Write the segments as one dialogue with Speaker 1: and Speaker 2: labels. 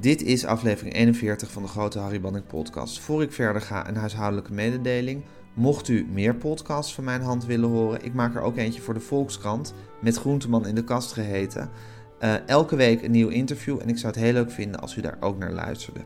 Speaker 1: Dit is aflevering 41 van de Grote Harry Banning podcast. Voor ik verder ga, een huishoudelijke mededeling. Mocht u meer podcasts van mijn hand willen horen, ik maak er ook eentje voor de Volkskrant, met Groenteman in de kast geheten. Uh, elke week een nieuw interview en ik zou het heel leuk vinden als u daar ook naar luisterde.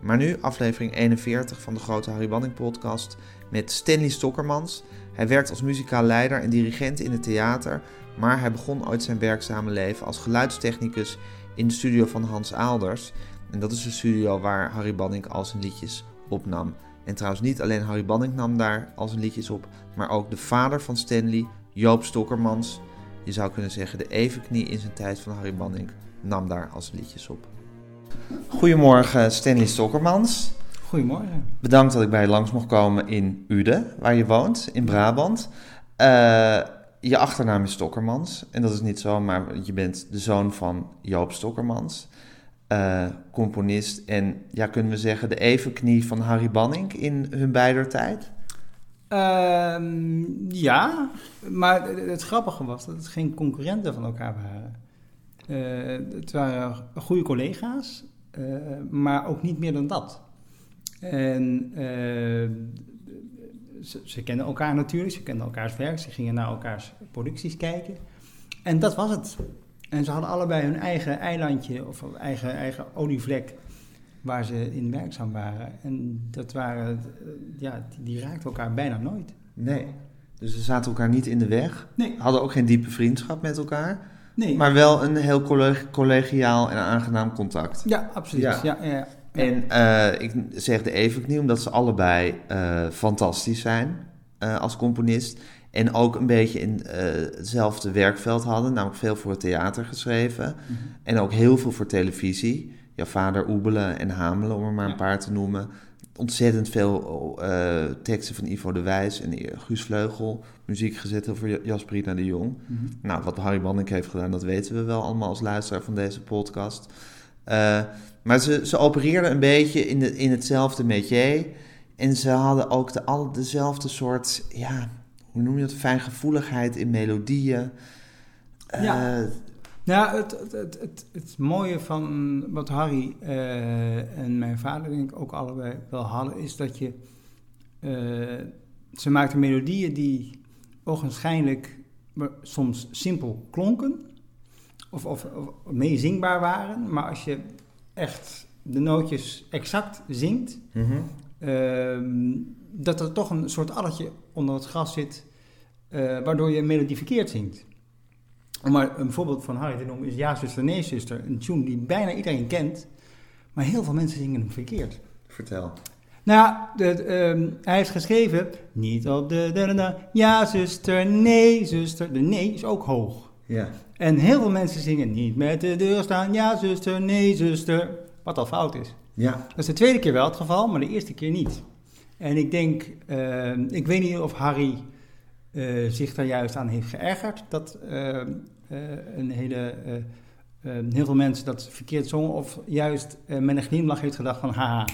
Speaker 1: Maar nu aflevering 41 van de Grote Harry Banning podcast met Stanley Stokkermans. Hij werkt als muzikaal leider en dirigent in het theater, maar hij begon ooit zijn werkzame leven als geluidstechnicus in de studio van Hans Aalders. En dat is de studio waar Harry Banning al zijn liedjes opnam. En trouwens niet alleen Harry Banning nam daar al zijn liedjes op, maar ook de vader van Stanley, Joop Stokkermans. Je zou kunnen zeggen de evenknie in zijn tijd van Harry Banning nam daar al zijn liedjes op. Goedemorgen Stanley Stokkermans.
Speaker 2: Goedemorgen.
Speaker 1: Bedankt dat ik bij je langs mocht komen in Uden, waar je woont, in Brabant. Uh, je achternaam is Stokkermans. En dat is niet zo, maar je bent de zoon van Joop Stokkermans. Uh, componist en, ja, kunnen we zeggen, de evenknie van Harry Banning in hun beider tijd?
Speaker 2: Uh, ja, maar het grappige was dat het geen concurrenten van elkaar waren. Uh, het waren goede collega's, uh, maar ook niet meer dan dat. En ze kenden elkaar natuurlijk, ze kenden elkaars werk, ze gingen naar elkaars producties kijken. En dat was het. En ze hadden allebei hun eigen eilandje of eigen, eigen olievlek waar ze in werkzaam waren. En dat waren, ja, die, raakten elkaar bijna nooit.
Speaker 1: Nee, dus ze zaten elkaar niet in de weg.
Speaker 2: Nee.
Speaker 1: Hadden ook geen diepe vriendschap met elkaar.
Speaker 2: Nee.
Speaker 1: Maar wel een heel collegiaal en aangenaam contact.
Speaker 2: Ja, absoluut. Ja. Ja, ja, ja.
Speaker 1: En uh, ik zeg de evenknie omdat ze allebei uh, fantastisch zijn uh, als componist. En ook een beetje in hetzelfde werkveld hadden, namelijk veel voor het theater geschreven. Mm -hmm. En ook heel veel voor televisie. Jouw vader Oebelen en Hamelen, om er maar een paar te noemen. Ontzettend veel teksten van Ivo de Wijs en Guus Vleugel. Muziek gezet voor Jasperina de Jong. Mm -hmm. Nou, wat Harry Banning heeft gedaan, dat weten we wel allemaal als luisteraar van deze podcast. Uh, maar ze, ze opereerden een beetje in, de, in hetzelfde métier. En ze hadden ook de, al dezelfde soort, ja, hoe noem je dat, fijngevoeligheid in melodieën.
Speaker 2: Ja, nou, het, het, het, het, het mooie van wat Harry uh, en mijn vader denk ik ook allebei wel hadden, is dat je, uh, ze maakten melodieën die ogenschijnlijk soms simpel klonken, of, of, of meezingbaar waren, maar als je echt de nootjes exact zingt, mm -hmm. Dat er toch een soort alletje onder het gras zit, uh, waardoor je een melodie verkeerd zingt. Om maar een voorbeeld van Harry te noemen is Ja, zuster, nee, zuster. Een tune die bijna iedereen kent, maar heel veel mensen zingen hem verkeerd.
Speaker 1: Vertel.
Speaker 2: Nou, de, um, hij heeft geschreven, niet op de, de, de, de, ja, zuster, nee, zuster. De nee is ook hoog.
Speaker 1: Ja.
Speaker 2: En heel veel mensen zingen niet met de deur staan, ja zuster, nee zuster, wat al fout is.
Speaker 1: Ja.
Speaker 2: Dat is de tweede keer wel het geval, maar de eerste keer niet. En ik denk, uh, ik weet niet of Harry uh, zich daar juist aan heeft geërgerd, dat uh, een hele, heel veel mensen dat verkeerd zongen, of juist met een glimlach heeft gedacht van, haha,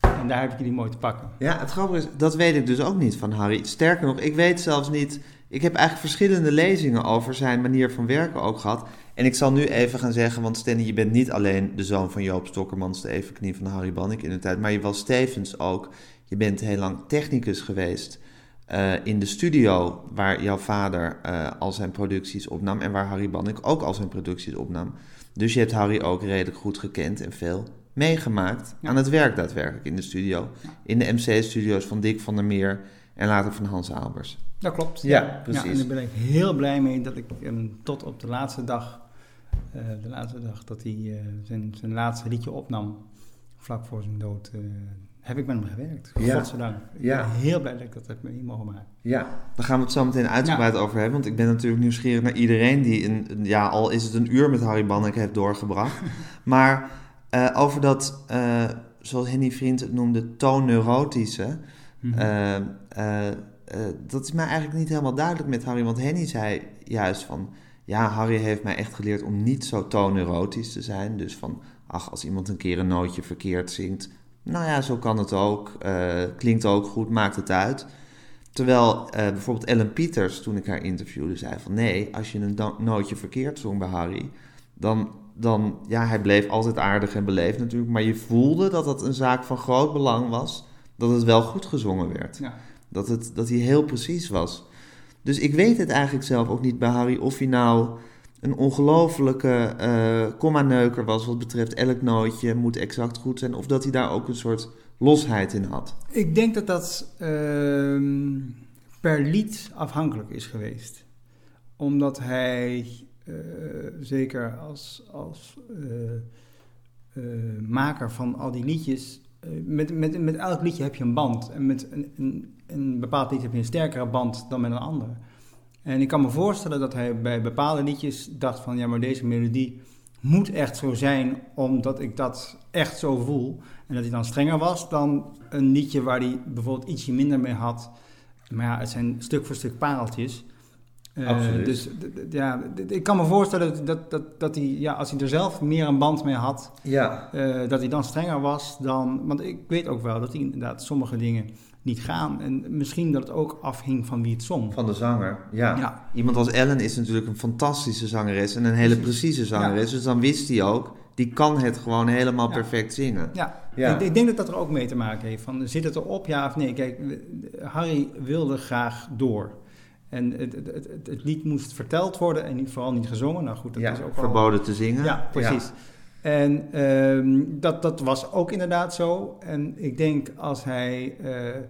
Speaker 2: en daar heb ik jullie mooi te pakken.
Speaker 1: Ja, het grappige is, dat weet ik dus ook niet van Harry. Sterker nog, ik weet zelfs niet ik heb eigenlijk verschillende lezingen over zijn manier van werken ook gehad. En ik zal nu even gaan zeggen, want Stanley, je bent niet alleen de zoon van Joop Stokkermans, de evenknie van Harry Bannik in de tijd, maar je was tevens ook, je bent heel lang technicus geweest uh, in de studio waar jouw vader uh, al zijn producties opnam en waar Harry Bannik ook al zijn producties opnam. Dus je hebt Harry ook redelijk goed gekend en veel meegemaakt ja. aan het werk daadwerkelijk in de studio. In de MC-studio's van Dick van der Meer en later van Hans Albers.
Speaker 2: Dat klopt.
Speaker 1: Ja, precies. Ja,
Speaker 2: en daar ben ik heel blij mee dat ik hem tot op de laatste dag, uh, de laatste dag dat hij uh, zijn, zijn laatste liedje opnam, vlak voor zijn dood, uh, heb ik met hem gewerkt.
Speaker 1: Ja.
Speaker 2: Godzijdank. Ik ja. ben heel blij dat ik dat heb mee mogen maken.
Speaker 1: Ja, daar gaan we het zo meteen uitgebreid ja. over hebben, want ik ben natuurlijk nieuwsgierig naar iedereen die, een, ja, al is het een uur met Harry Banneke heeft doorgebracht. maar over dat, zoals Henny Vriend het noemde, toonneurotische Mhm. dat is mij eigenlijk niet helemaal duidelijk met Harry, want Henny zei juist van, ja, Harry heeft mij echt geleerd om niet zo toonerotisch te zijn. Dus van, ach, als iemand een keer een nootje verkeerd zingt, nou ja, zo kan het ook, klinkt ook goed, maakt het uit. Terwijl bijvoorbeeld Ellen Peters, toen ik haar interviewde, zei van nee, als je een nootje verkeerd zong bij Harry, dan dan, ja, hij bleef altijd aardig en beleefd natuurlijk, maar je voelde dat dat een zaak van groot belang was, dat het wel goed gezongen werd. Ja. Dat, het, dat hij heel precies was. Dus ik weet het eigenlijk zelf ook niet bij Harry of hij nou een ongelofelijke uh, komma-neuker was wat betreft elk nootje moet exact goed zijn, of dat hij daar ook een soort losheid in had.
Speaker 2: Ik denk dat dat ehm, per lied afhankelijk is geweest. Omdat hij eh, zeker als, als eh, maker van al die liedjes, met, met, met elk liedje heb je een band. En met een, een, een bepaald lied heb je een sterkere band dan met een ander. En ik kan me voorstellen dat hij bij bepaalde liedjes dacht van ja, maar deze melodie moet echt zo zijn, omdat ik dat echt zo voel. En dat hij dan strenger was dan een liedje waar hij bijvoorbeeld ietsje minder mee had. Maar ja, het zijn stuk voor stuk pareltjes.
Speaker 1: Uh,
Speaker 2: dus ja, ik kan me voorstellen dat, dat, dat hij, ja, als hij er zelf meer een band mee had,
Speaker 1: ja.
Speaker 2: Uh, dat hij dan strenger was dan. Want ik weet ook wel dat hij inderdaad sommige dingen niet gaan. En misschien dat het ook afhing van wie het zong.
Speaker 1: Van de zanger, ja. ja. Iemand als Ellen is natuurlijk een fantastische zangeres en een hele precieze zangeres. Dus dan wist hij ook, die kan het gewoon helemaal perfect zingen.
Speaker 2: Ja. Ik, ik, denk dat dat er ook mee te maken heeft. Van, zit het erop, ja of nee? Kijk, Harry wilde graag door. En het, het, het, het, lied moest verteld worden en niet, vooral niet gezongen. Nou goed, dat is ook
Speaker 1: verboden te zingen.
Speaker 2: Ja, precies. En ehm, dat, dat was ook inderdaad zo. En ik denk als hij uh,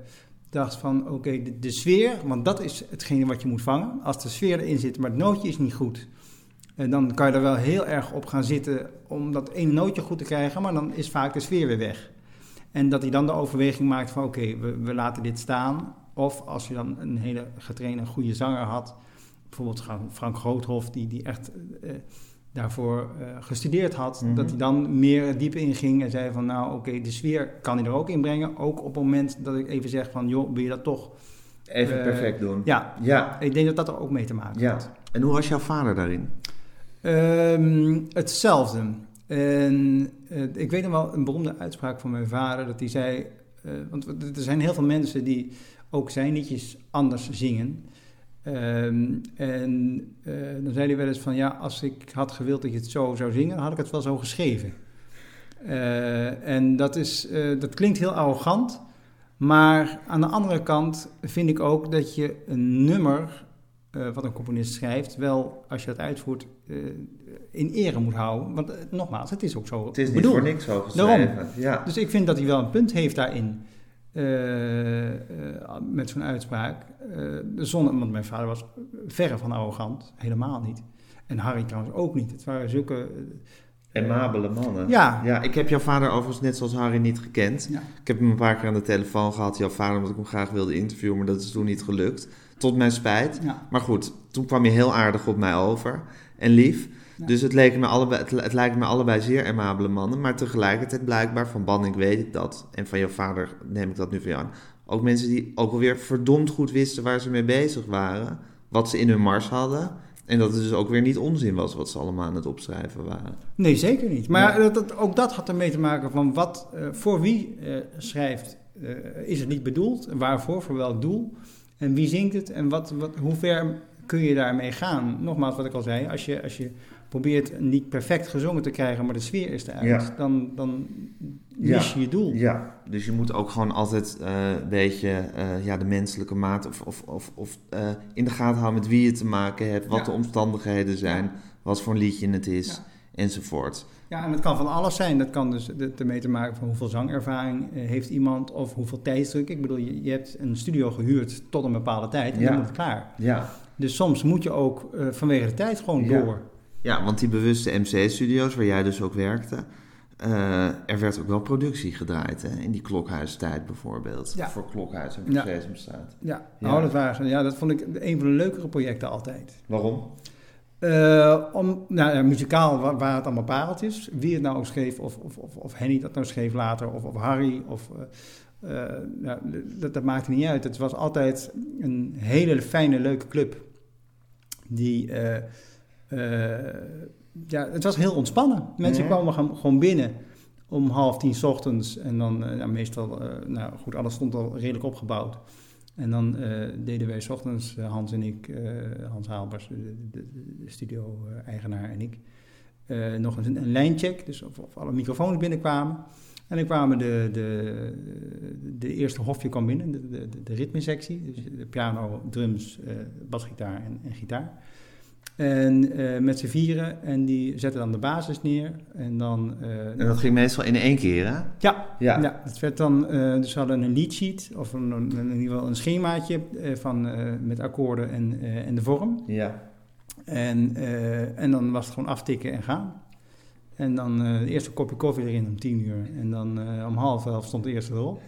Speaker 2: dacht van oké, de, sfeer, want dat is hetgene wat je moet vangen. Als de sfeer erin zit, maar het nootje is niet goed. En dan kan je er wel heel erg op gaan zitten om dat ene nootje goed te krijgen, maar dan is vaak de sfeer weer weg. En dat hij dan de overweging maakt van oké, we, we laten dit staan of als je dan een hele getrainde, goede zanger had, bijvoorbeeld Frank Groothof, die, die echt uh, daarvoor uh, gestudeerd had, mm -hmm. dat hij dan meer diep inging en zei van nou oké, okay, de sfeer kan hij er ook in brengen. Ook op het moment dat ik even zeg van joh, wil je dat toch...
Speaker 1: Even uh, perfect doen.
Speaker 2: Ja, ja, ik denk dat dat er ook mee te maken
Speaker 1: ja.
Speaker 2: had.
Speaker 1: En hoe was jouw vader daarin?
Speaker 2: Um, hetzelfde. En ik weet nog wel een beroemde uitspraak van mijn vader, dat hij zei... want er zijn heel veel mensen die ook zijn liedjes anders zingen. Um, en uh, dan zei hij wel eens van ja, als ik had gewild dat je het zo zou zingen, dan had ik het wel zo geschreven. Uh, en dat, is, uh, dat klinkt heel arrogant, maar aan de andere kant vind ik ook dat je een nummer wat een componist schrijft, wel als je dat uitvoert, in ere moet houden. Want nogmaals, het is ook zo.
Speaker 1: Het is niet voor niks zo geschreven. Ja.
Speaker 2: Dus ik vind dat hij wel een punt heeft daarin. Uh, uh, met zo'n uitspraak. Uh, zonder, want mijn vader was verre van arrogant, helemaal niet. En Harry trouwens ook niet. Het waren zulke...
Speaker 1: Emabele mannen.
Speaker 2: Ja.
Speaker 1: ja. Ik heb jouw vader overigens net zoals Harry niet gekend. Ja. Ik heb hem een paar keer aan de telefoon gehad, jouw vader, omdat ik hem graag wilde interviewen, maar dat is toen niet gelukt. Tot mijn spijt.
Speaker 2: Ja.
Speaker 1: Maar goed, toen kwam je heel aardig op mij over. En lief. Dus het, leek me allebei, het, het lijkt me allebei zeer amabele mannen. Maar tegelijkertijd blijkbaar, van Banning weet ik dat. En van jouw vader neem ik dat nu voor aan. Ook mensen die ook alweer verdomd goed wisten waar ze mee bezig waren. Wat ze in hun mars hadden. En dat het dus ook weer niet onzin was wat ze allemaal aan het opschrijven waren.
Speaker 2: Nee, zeker niet. Maar ja. dat, ook dat had ermee te maken van wat, uh, voor wie uh, schrijft, uh, is het niet bedoeld? Waarvoor, voor welk doel? En wie zingt het? En wat, wat, hoe ver kun je daarmee gaan? Nogmaals, wat ik al zei, als je, als je probeert niet perfect gezongen te krijgen, maar de sfeer is eruit, ja. dan, dan mis je je doel.
Speaker 1: Ja, dus je moet ook gewoon altijd uh, een beetje uh, ja, de menselijke maat of, of, of, of uh, in de gaten houden met wie je te maken hebt, wat ja. de omstandigheden zijn, wat voor een liedje het is, enzovoort.
Speaker 2: Ja, en het kan van alles zijn. Dat kan dus ermee te maken van hoeveel zangervaring heeft iemand of hoeveel tijdsdruk. Ik bedoel, je, je hebt een studio gehuurd tot een bepaalde tijd en dan moet het klaar.
Speaker 1: Ja.
Speaker 2: Dus soms moet je ook vanwege de tijd gewoon door.
Speaker 1: Ja, want die bewuste MC-studio's waar jij dus ook werkte, uh, er werd ook wel productie gedraaid hè? in die klokhuistijd bijvoorbeeld.
Speaker 2: Ja.
Speaker 1: Voor Klokhuis en voor Sesamstraat.
Speaker 2: Ja, ja. Oh, dat, waren, ja, dat vond ik een van de leukere projecten altijd.
Speaker 1: Waarom?
Speaker 2: Uh, om, nou ja, muzikaal waren het allemaal pareltjes. Wie het nou ook schreef, of, of, of, of Henny dat nou schreef later, of, of Harry, of... Uh, nou, dat, dat maakte niet uit. Het was altijd een hele fijne, leuke club. Die, ja, het was heel ontspannen. Mensen kwamen gewoon binnen om half tien ochtends. En dan meestal, nou goed, alles stond al redelijk opgebouwd. En dan uh, deden wij s ochtends, uh, Hans en ik, Hans Haalbers, de, de, de studio-eigenaar en ik, nog een, een lijncheck, dus of, of, alle microfoons binnenkwamen. En dan kwamen de, de, de eerste hofje kwam binnen, de, de, de ritmesectie, dus de piano, drums, basgitaar en, en gitaar. En uh, met z'n vieren. En die zetten dan de basis neer. En, dan,
Speaker 1: uh, en dat ging meestal in één keer, hè?
Speaker 2: Ja. ja. ja het werd dan, uh, dus we hadden een lead sheet. Of een, in ieder geval een schemaatje van, met akkoorden en, en de vorm.
Speaker 1: Ja.
Speaker 2: En, en dan was het gewoon aftikken en gaan. En dan de eerste kopje koffie erin om tien uur. En dan om half elf stond de eerste erop.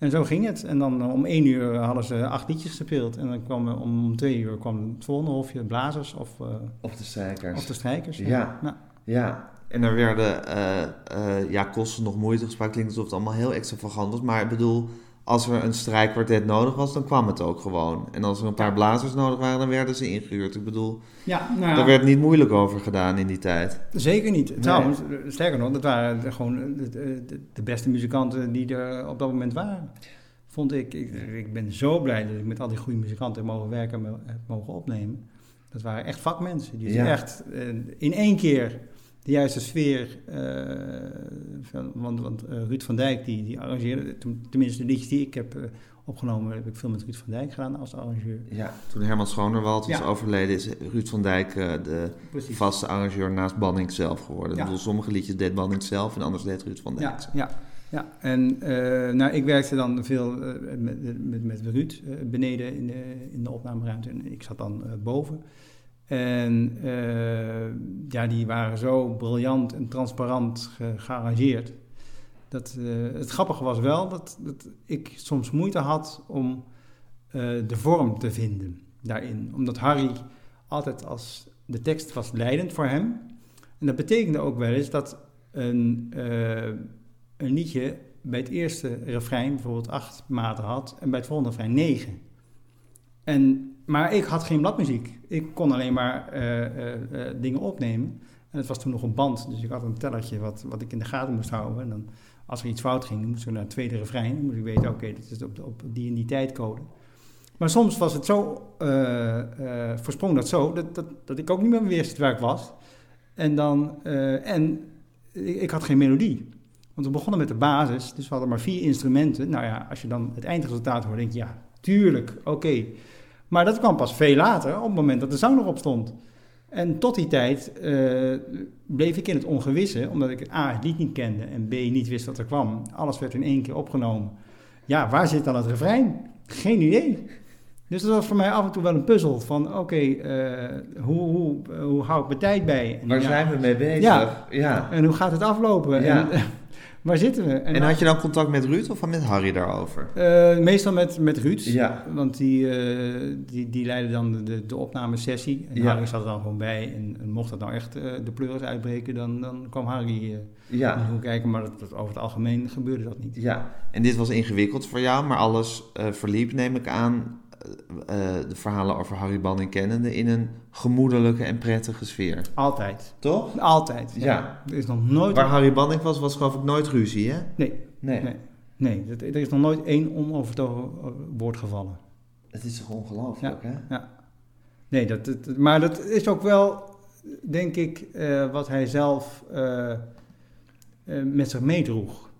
Speaker 2: En zo ging het. En dan eh, om één uur hadden ze acht liedjes gespeeld. En dan kwam om twee uur kwam het volgende hofje, blazers of, uh,
Speaker 1: of de strijkers.
Speaker 2: Of de strijkers,
Speaker 1: ja. Ja, ja. En er werden uh, ja, kosten nog moeite gesproken. Klinkt alsof het allemaal heel extravagant was. Maar ik bedoel, als er een strijkkwartet nodig was, dan kwam het ook gewoon. En als er een paar blazers nodig waren, dan werden ze ingehuurd. Ik bedoel,
Speaker 2: ja, nou ja.
Speaker 1: daar werd niet moeilijk over gedaan in die tijd.
Speaker 2: Zeker niet. Trouwens, sterker nog, dat waren gewoon de, de, de, beste muzikanten die er op dat moment waren. Vond ik, ik, ik ben zo blij dat ik met al die goede muzikanten heb mogen werken en heb mogen opnemen. Dat waren echt vakmensen. Die ja. echt uh, in één keer de juiste sfeer. Uh, want want uh, Ruud van Dijk, die, die arrangeerde, tenminste de liedjes die ik heb uh, opgenomen, heb ik veel met Ruud van Dijk gedaan als arrangeur.
Speaker 1: Ja, toen Herman Schonerwald was ja. overleden, is Ruud van Dijk de Precies. vaste arrangeur naast Banning zelf geworden. Ja. Ik bedoel, sommige liedjes deed Banning zelf en anders deed Ruud van Dijk.
Speaker 2: Ja, ja. Ja, en nou, ik werkte dan veel met, met, met Ruud beneden in de, in de opnameruimte en ik zat dan boven. En uh, ja, die waren zo briljant en transparant ge gearrangeerd. Dat, uh, het grappige was wel dat, ik soms moeite had om uh, de vorm te vinden daarin. Omdat Harry altijd als de tekst was leidend voor hem. En dat betekende ook wel eens dat een, een liedje bij het eerste refrein bijvoorbeeld acht maten had en bij het volgende refrein negen. En, maar ik had geen bladmuziek. Ik kon alleen maar uh, uh, dingen opnemen. En het was toen nog een band, dus ik had een tellertje wat, wat ik in de gaten moest houden. En dan, als er iets fout ging, moest ik naar het tweede refrein. Dan moest ik weten, oké, okay, dat is op, op die en die tijdcode. Maar soms was het zo, versprong dat zo, dat, dat, dat ik ook niet meer wist waar ik was. En dan, en ik, had geen melodie. Want we begonnen met de basis, dus we hadden maar vier instrumenten. Nou ja, als je dan het eindresultaat hoort, denk je, ja, tuurlijk, oké. Maar dat kwam pas veel later, op het moment dat de zang erop stond. En tot die tijd uh, bleef ik in het ongewisse, omdat ik A, het lied niet kende en B, niet wist wat er kwam. Alles werd in één keer opgenomen. Ja, waar zit dan het refrein? Geen idee. Dus dat was voor mij af en toe wel een puzzel van, oké, okay, uh, hoe, hoe, hoe hou ik mijn tijd bij?
Speaker 1: En, waar
Speaker 2: ja,
Speaker 1: zijn we mee bezig?
Speaker 2: Ja, ja. en hoe gaat het aflopen?
Speaker 1: Ja.
Speaker 2: En, waar zitten we?
Speaker 1: En, en had je dan contact met Ruud of met Harry daarover?
Speaker 2: Uh, meestal met, met Ruud,
Speaker 1: ja.
Speaker 2: want die, uh, die, die leidde dan de, de opnamesessie. En ja. Harry zat er dan gewoon bij. En, en mocht dat nou echt uh, de pleuris uitbreken, dan, dan kwam Harry
Speaker 1: ja.
Speaker 2: hoe kijken. Maar dat, dat, over het algemeen gebeurde dat niet.
Speaker 1: Ja, en dit was ingewikkeld voor jou, maar alles verliep, neem ik aan, de verhalen over Harry Banning kennende in een gemoedelijke en prettige sfeer.
Speaker 2: Altijd.
Speaker 1: Toch?
Speaker 2: Altijd.
Speaker 1: Ja. ja.
Speaker 2: Er is nog nooit...
Speaker 1: Waar Harry Banning was, was geloof ik nooit ruzie, hè?
Speaker 2: Nee.
Speaker 1: Nee.
Speaker 2: Nee, nee. er is nog nooit één onovertogen woord gevallen.
Speaker 1: Het is toch ongelooflijk,
Speaker 2: ja.
Speaker 1: hè?
Speaker 2: Ja. Nee, dat, dat, maar dat is ook wel, denk ik, uh, wat hij zelf uh, uh, met zich meedroeg.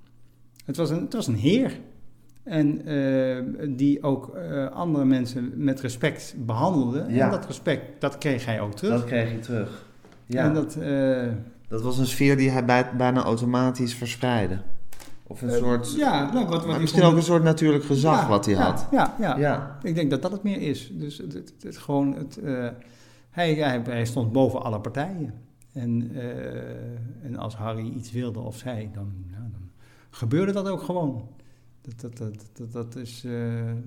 Speaker 2: Het was een, het was een heer. En uh, die ook uh, andere mensen met respect behandelde.
Speaker 1: Ja.
Speaker 2: En dat respect, dat kreeg hij ook terug.
Speaker 1: Dat kreeg hij terug. Ja.
Speaker 2: En dat, uh,
Speaker 1: dat was een sfeer die hij bij, bijna automatisch verspreidde. Of een soort...
Speaker 2: Ja, nou, wat,
Speaker 1: wat misschien ook een soort natuurlijk gezag
Speaker 2: ja,
Speaker 1: wat hij
Speaker 2: ja,
Speaker 1: had.
Speaker 2: Ja, ja,
Speaker 1: ja.
Speaker 2: ik denk dat dat het meer is. Dus het, het, het gewoon het... hij, hij, hij stond boven alle partijen. En, en als Harry iets wilde of zei, dan, nou, dan gebeurde dat ook gewoon. Dat, dat, dat, dat, dat is uh,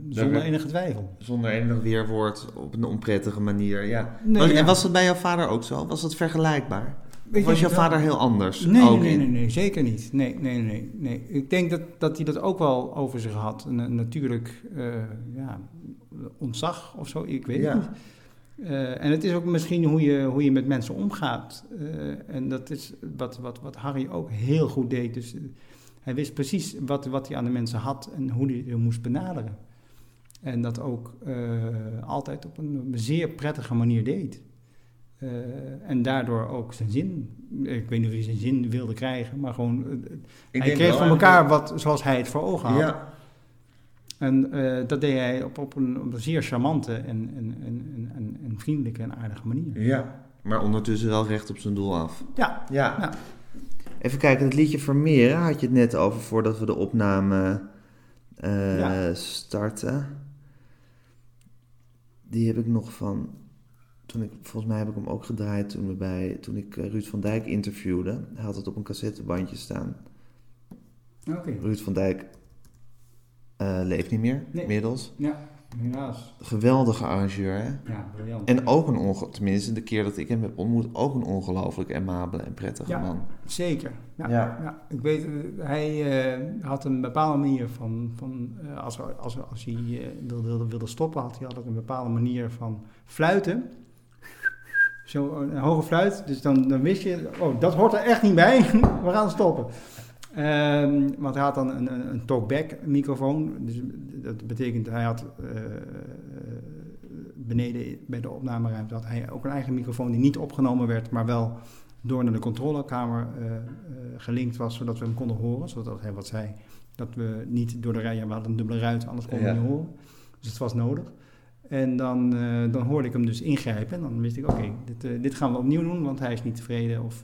Speaker 2: zonder
Speaker 1: werd,
Speaker 2: enige twijfel.
Speaker 1: Zonder enig weerwoord op een onprettige manier, ja.
Speaker 2: Nee,
Speaker 1: was,
Speaker 2: ja.
Speaker 1: En was dat bij jouw vader ook zo? Was dat vergelijkbaar? Of was jouw vader heel anders?
Speaker 2: Nee,
Speaker 1: ook
Speaker 2: nee, nee, nee, zeker niet. Nee, nee, nee, nee. Ik denk dat, dat hij dat ook wel over zich had. Een, natuurlijk eh, ja, ontzag of zo, ik weet
Speaker 1: Ja.
Speaker 2: niet. Eh, en het is ook misschien hoe je, hoe je met mensen omgaat. Eh, en dat is wat, wat, wat Harry ook heel goed deed. Dus eh, hij wist precies wat, wat hij aan de mensen had en hoe hij ze moest benaderen. En dat ook eh, altijd op een zeer prettige manier deed. Eh, en daardoor ook zijn zin, ik weet niet of hij zijn zin wilde krijgen, maar gewoon, eh, hij kreeg van elkaar wat zoals hij het voor ogen had.
Speaker 1: Ja.
Speaker 2: En dat deed hij op, op, een, op een zeer charmante en, en, en, en, en, en vriendelijke en aardige manier.
Speaker 1: ja, maar ondertussen wel recht op zijn doel af.
Speaker 2: Ja,
Speaker 1: Ja.
Speaker 2: Ja.
Speaker 1: Even kijken, het liedje Vermeeren had je het net over voordat we de opname eh,
Speaker 2: Ja.
Speaker 1: starten. Die heb ik nog van. Toen ik, volgens mij heb ik hem ook gedraaid toen, we bij, toen ik eh, Ruud van Dijk interviewde. Hij had het op een cassettebandje staan. Ruud van Dijk eh, leeft niet meer,
Speaker 2: Nee.
Speaker 1: inmiddels.
Speaker 2: Ja, helaas.
Speaker 1: Geweldige arrangeur, hè?
Speaker 2: Ja, briljant.
Speaker 1: En ook een onge tenminste de keer dat ik hem heb ontmoet, ook een ongelooflijk amabele en prettige
Speaker 2: Ja.
Speaker 1: man.
Speaker 2: Zeker. Ja,
Speaker 1: Ja.
Speaker 2: ja. ik weet, eh, hij eh, had een bepaalde manier van, van eh, als, als, als hij wilde, wilde, wilde stoppen, had hij altijd een bepaalde manier van fluiten. Zo een hoge fluit, dus dan, dan wist je, oh, dat hoort er echt niet bij, we gaan stoppen. Ehm, want hij had dan een, een, een talkback microfoon, dus dat betekent hij had eh, beneden bij de opnameruimte had hij ook een eigen microfoon die niet opgenomen werd, maar wel door naar de controlekamer eh, eh, gelinkt was, zodat we hem konden horen. Zodat hij wat zei, dat we niet door de rij, ja, we hadden een dubbele ruit, anders konden we
Speaker 1: Ja.
Speaker 2: niet horen. Dus het was nodig. En dan, eh, dan hoorde ik hem dus ingrijpen. En dan wist ik, oké, dit, dit gaan we opnieuw doen, want hij is niet tevreden of,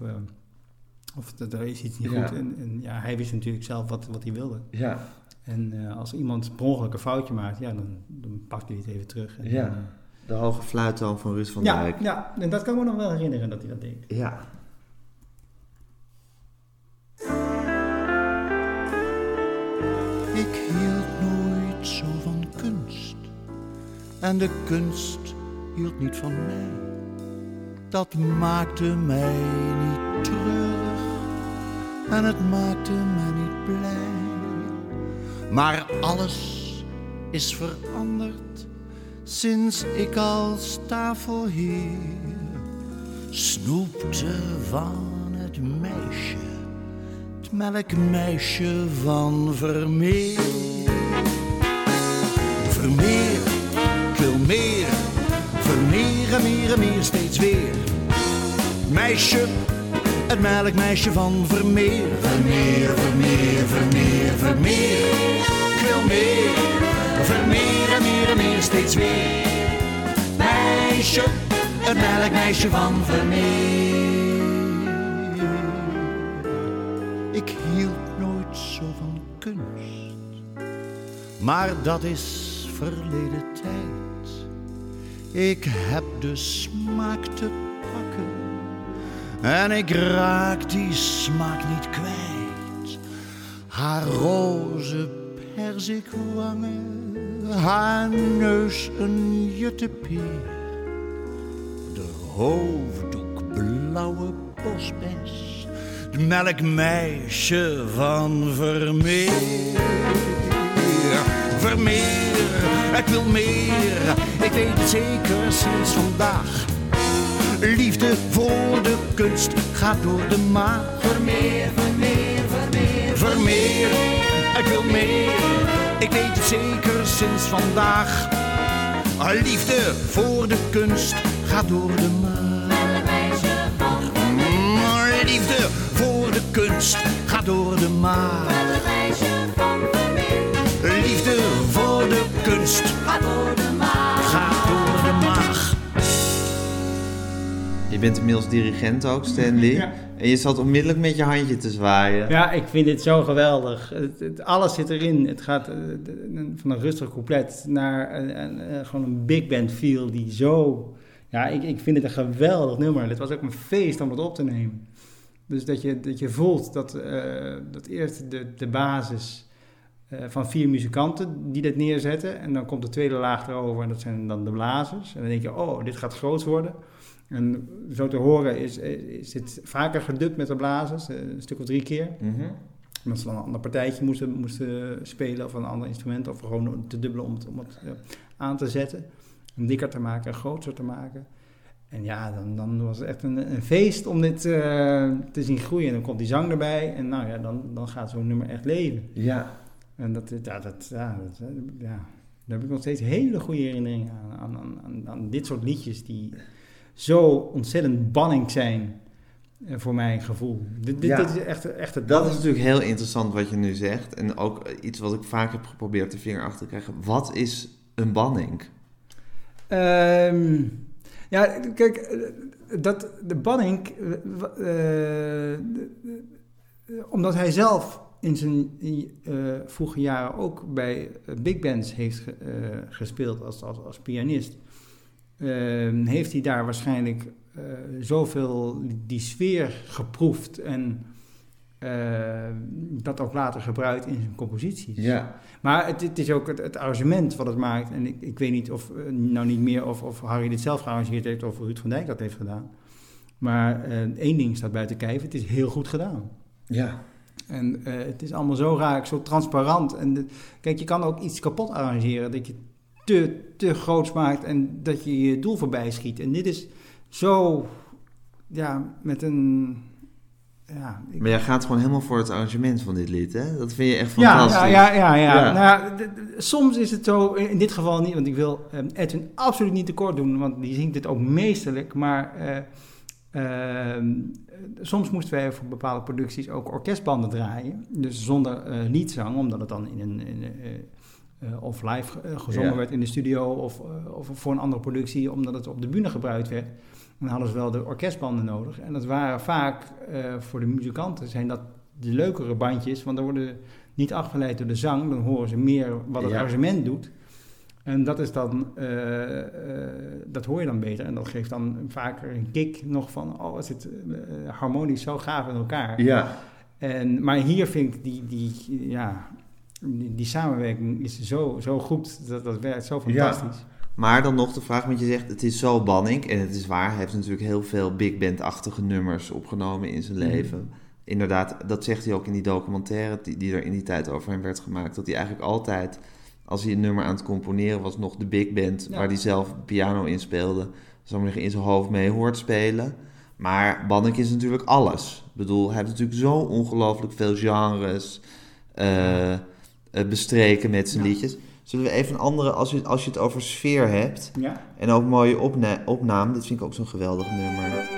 Speaker 2: of dat- er is iets niet
Speaker 1: Ja.
Speaker 2: goed. En, en ja, hij wist natuurlijk zelf wat, wat hij wilde.
Speaker 1: Ja.
Speaker 2: En eh, als iemand per ongeluk een foutje maakt, ja, dan, dan pakt hij het even terug. En,
Speaker 1: Ja.
Speaker 2: dan, eh,
Speaker 1: De hoge fluittoon van Ruud van
Speaker 2: ja,
Speaker 1: Dijk.
Speaker 2: ja, en dat kan me nog wel herinneren dat hij dat deed.
Speaker 1: Ja.
Speaker 3: Ik hield nooit zo van kunst. En de kunst hield niet van mij. Dat maakte mij niet treurig. En het maakte mij niet blij. Maar alles is veranderd sinds ik als tafelheer snoepte van het meisje het melkmeisje van Vermeer. Vermeer, ik wil meer, Vermeer meer meer steeds weer. Meisje, het melkmeisje van Vermeer. Vermeer, Vermeer, Vermeer, Vermeer. Ik wil meer, Vermeer en meer en meer steeds weer. Meisje, het melkmeisje van Vermeer. Ik hield nooit zo van kunst, maar dat is verleden tijd. Ik heb de smaak te en ik raak die smaak niet kwijt. Haar roze perzikwangen, haar neus een juttepeer, de hoofddoek blauwe bosbes het melkmeisje van Vermeer. Vermeer, ik wil meer, ik weet zeker sinds vandaag. Liefde voor de kunst gaat door de maag. Vermeer, Vermeer, Vermeer, Vermeer, ik wil meer, ik weet het zeker sinds vandaag. Liefde voor de kunst gaat door de maag. Mm, Liefde voor de kunst gaat door de maag. Liefde voor de kunst gaat door de maag.
Speaker 1: Je bent inmiddels dirigent ook, Stanley.
Speaker 2: Ja.
Speaker 1: En je zat onmiddellijk met je handje te zwaaien.
Speaker 2: Ja, ik vind dit zo geweldig. Het, het- alles zit erin. Het gaat eh, van een rustig couplet naar gewoon een big band feel die zo... Ja, ik, ik vind het een geweldig nummer. Het was ook een feest om het op te nemen. Dus dat je, dat je voelt dat, eh, dat eerst de, de basis van vier muzikanten die dat neerzetten. En dan komt de tweede laag erover en dat zijn dan de blazers. En dan denk je, oh, dit gaat groot worden. En zo te horen is, is dit vaker gedubt met de blazers, een stuk of drie keer. Mm -hmm. Omdat ze dan een ander partijtje moesten, moesten spelen of een ander instrument of gewoon te dubbelen om het, om het aan te zetten. Om dikker te maken en groter te maken. En ja, dan, dan was het echt een, een feest om dit uh, te zien groeien. En dan komt die zang erbij en nou ja, dan, dan gaat zo'n nummer echt leven.
Speaker 1: Ja.
Speaker 2: En dat, ja, dat, ja, dat, ja, daar heb ik nog steeds hele goede herinneringen aan, aan, aan, aan dit soort liedjes die zo ontzettend banning zijn uh, voor mijn gevoel. Dit, dit,
Speaker 1: Ja.
Speaker 2: dit is echt, echt het
Speaker 1: Dat is natuurlijk heel interessant wat je nu zegt. En ook iets wat ik vaak heb geprobeerd de vinger achter te krijgen. Wat is een banning?
Speaker 2: Ehm, ja, kijk, eh, dat, de Banning, eh, eh, omdat hij zelf in zijn eh, vroege jaren ook bij eh, big bands heeft ge- eh, gespeeld als, als, als pianist, heeft hij daar waarschijnlijk eh, zoveel die sfeer geproefd en eh, dat ook later gebruikt in zijn composities.
Speaker 1: Ja.
Speaker 2: Maar het, het is ook het, het arrangement wat het maakt. En ik, ik weet niet of, eh, nou niet meer of, of Harry dit zelf gearrangeerd heeft of Ruud van Dijk dat heeft gedaan. Maar eh, één ding staat buiten kijf, het is heel goed gedaan.
Speaker 1: Ja.
Speaker 2: En het is allemaal zo raak, zo transparant. En de- kijk, je kan ook iets kapot arrangeren dat je te, te groots maakt en dat je je doel voorbij schiet. En dit is zo, ja, met een... Ja, ik-
Speaker 1: Maar jij gaat gewoon helemaal voor het arrangement van dit lied, hè? Dat vind je echt fantastisch.
Speaker 2: ja, ja, ja, ja.
Speaker 1: Ja.
Speaker 2: Nou soms is het zo, in dit geval niet, want ik wil eh, Edwin absoluut niet tekort doen, want die zingt het ook meesterlijk. Maar eh, eh, soms moesten wij voor bepaalde producties ook orkestbanden draaien. Dus zonder eh liedzang, omdat het dan in een. in, eh, eh, of live eh, gezongen
Speaker 1: Ja.
Speaker 2: werd in de studio of, eh, of voor een andere productie, omdat het op de bühne gebruikt werd. Dan hadden ze wel de orkestbanden nodig. En dat waren vaak voor de muzikanten zijn dat de leukere bandjes, want dan worden niet afgeleid door de zang, dan horen ze meer wat het
Speaker 1: Ja.
Speaker 2: arrangement doet. En dat is dan, dat hoor je dan beter. En dat geeft dan vaker een kick nog van, oh, het zit harmonisch zo gaaf in elkaar.
Speaker 1: Ja.
Speaker 2: En, maar hier vind ik die, die, ja, die, die samenwerking is zo, zo goed, dat, dat werkt zo fantastisch.
Speaker 1: Maar dan nog de vraag, want je zegt het is zo banning. En het is waar, hij heeft natuurlijk heel veel big band-achtige nummers opgenomen in zijn
Speaker 2: Mhm.
Speaker 1: leven. Inderdaad, dat zegt hij ook in die documentaire die, die er in die tijd over hem werd gemaakt. Dat hij eigenlijk altijd, als hij een nummer aan het componeren was, nog de big band
Speaker 2: Ja.
Speaker 1: waar hij zelf piano in speelde, zou maar in zijn hoofd mee hoort spelen. Maar Banning is natuurlijk alles. Ik bedoel, hij heeft natuurlijk zo ongelooflijk veel genres eh, bestreken met zijn
Speaker 2: Ja.
Speaker 1: liedjes. Zullen we even een andere, als je, als je het over sfeer hebt,
Speaker 2: Ja.
Speaker 1: en ook mooie opna opnamen. Dit vind ik ook zo'n geweldig nummer.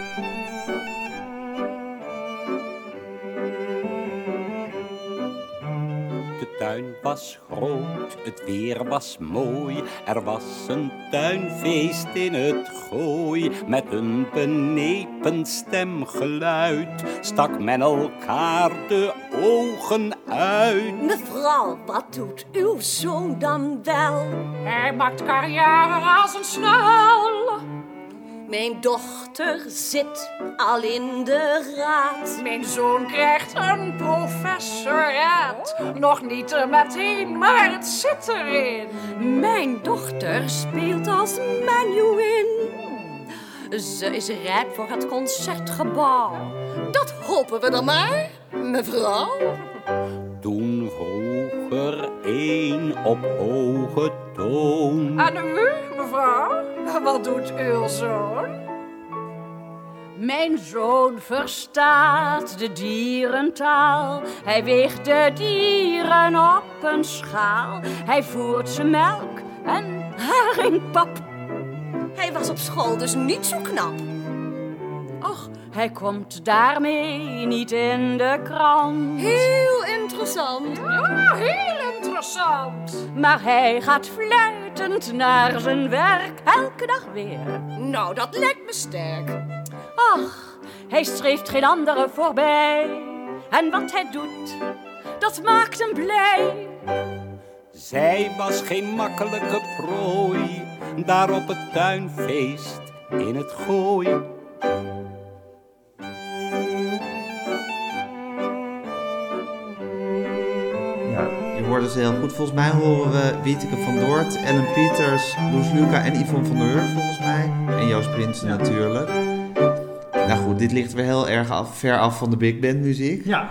Speaker 4: Tuin was groot, het weer was mooi. Er was een tuinfeest in het gooi. Met een benepen stemgeluid stak men elkaar de ogen uit.
Speaker 5: Mevrouw, wat doet uw zoon dan wel?
Speaker 6: Hij maakt carrière als een snel.
Speaker 5: Mijn dochter zit al in de raad.
Speaker 6: Mijn zoon krijgt een professoraat. Nog niet er meteen, maar het zit erin.
Speaker 5: Mijn dochter speelt als menuin. Ze is rijp voor het concertgebouw. Dat hopen we dan maar, mevrouw.
Speaker 4: Er een op hoge toon.
Speaker 6: En u, mevrouw, wat doet uw zoon?
Speaker 5: Mijn zoon verstaat de dierentaal. Hij weegt de dieren op een schaal. Hij voert ze melk en haringpap. Hij was op school dus niet zo knap. Och, hij komt daarmee niet in de krant. Heel interessant.
Speaker 6: Ja, heel interessant.
Speaker 5: Maar hij gaat fluitend naar zijn werk elke dag weer. Nou, dat lijkt me sterk. Ach, hij streeft geen andere voorbij. En wat hij doet, dat maakt hem blij.
Speaker 4: Zij was geen makkelijke prooi. Daar op het tuinfeest in het gooi.
Speaker 1: Ze heel goed. Volgens mij horen we Wieteke van Doort, Ellen Pieters, Loes Luca en Yvonne van der Hurk volgens mij. En Joost Prinsen natuurlijk. Nou goed, dit ligt weer heel erg af, ver af van de big band muziek.
Speaker 2: Ja.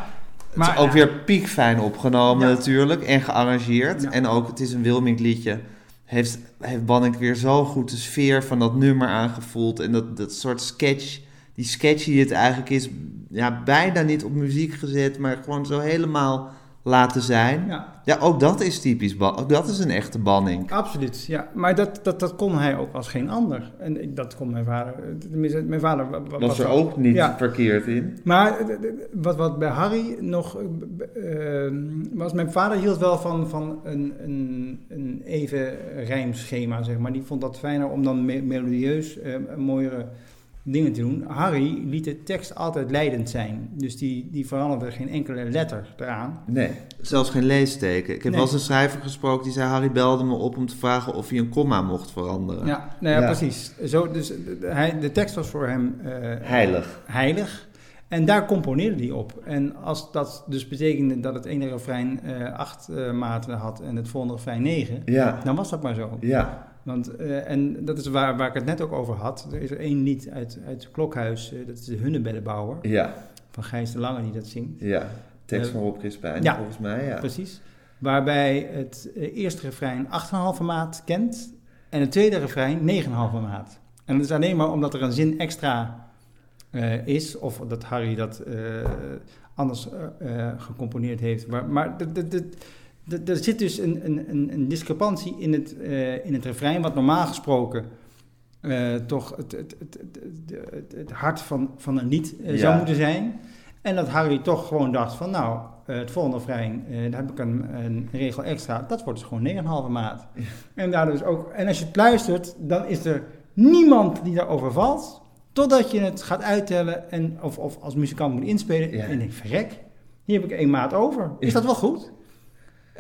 Speaker 1: het is ook
Speaker 2: ja,
Speaker 1: weer piekfijn opgenomen
Speaker 2: Ja.
Speaker 1: natuurlijk en gearrangeerd. En ook, het is een Wilming liedje. Heeft, heeft Bannik weer zo goed de sfeer van dat nummer aangevoeld. En dat, dat soort sketch, die sketch die het eigenlijk is, ja, bijna niet op muziek gezet, maar gewoon zo helemaal laten zijn. Ja,
Speaker 2: ja,
Speaker 1: ook dat is typisch, ook dat is een echte Banning.
Speaker 2: absoluut. Ja. Maar dat, dat, dat kon hij ook als geen ander. En dat kon mijn vader. Tenminste, mijn vader wa- wa-
Speaker 1: Was er ook niet
Speaker 2: Ja.
Speaker 1: verkeerd in.
Speaker 2: Maar eh, eh, wat, wat bij Harry nog eh, b- eh, was, mijn vader hield wel van, van een, een, een even rijmschema, zeg maar. Die vond dat fijner om dan me- melodieus eh, mooiere dingen te doen. Harry liet de tekst altijd leidend zijn. Dus die, die veranderde geen enkele letter eraan.
Speaker 1: Nee, zelfs geen leesteken. Ik heb
Speaker 2: Nee.
Speaker 1: wel eens een schrijver gesproken die zei: Harry belde me op om te vragen of hij een komma mocht veranderen.
Speaker 2: Ja, nou ja,
Speaker 1: Ja.
Speaker 2: precies. Zo, dus de, de- hij, de tekst was voor hem eh,
Speaker 1: Heilig.
Speaker 2: heilig. En daar componeerde hij op. En als dat dus betekende dat het ene refrein eh, acht eh, maten had en het volgende refrein negen,
Speaker 1: Ja,
Speaker 2: dan was dat maar zo.
Speaker 1: ja,
Speaker 2: Want, eh, en dat is waar, waar ik het net ook over had. Er is er één lied uit, uit Klokhuis, eh, dat is de Hunnebeddenbouwer,
Speaker 1: ja,
Speaker 2: van Gijs de Lange die dat zingt.
Speaker 1: ja. Tekst
Speaker 2: Eh,
Speaker 1: van Rob Crispijn,
Speaker 2: ja.
Speaker 1: volgens mij, ja.
Speaker 2: Precies. Waarbij het eerste refrein 8,5 maat kent en het tweede refrein 9,5 maat. En dat is alleen maar omdat er een zin extra is, of dat Harry dat anders gecomponeerd heeft. Maar, maar er zit dus een, een, een, een discrepantie in het, eh, in het refrein, wat normaal gesproken eh, toch het, het, het, het, hart van, van een lied eh,
Speaker 1: Ja.
Speaker 2: zou moeten zijn. En dat Harry toch gewoon dacht van nou, het volgende refrein, daar heb ik een, een regel extra. Dat wordt dus gewoon 9,5 maat. En, daar dus ook, en als je het luistert, dan is er niemand die daarover valt. Totdat je het gaat uittellen en, of, of als muzikant moet inspelen.
Speaker 1: Ja.
Speaker 2: En je denkt, verrek, hier heb ik één maat over. Is dat wel goed?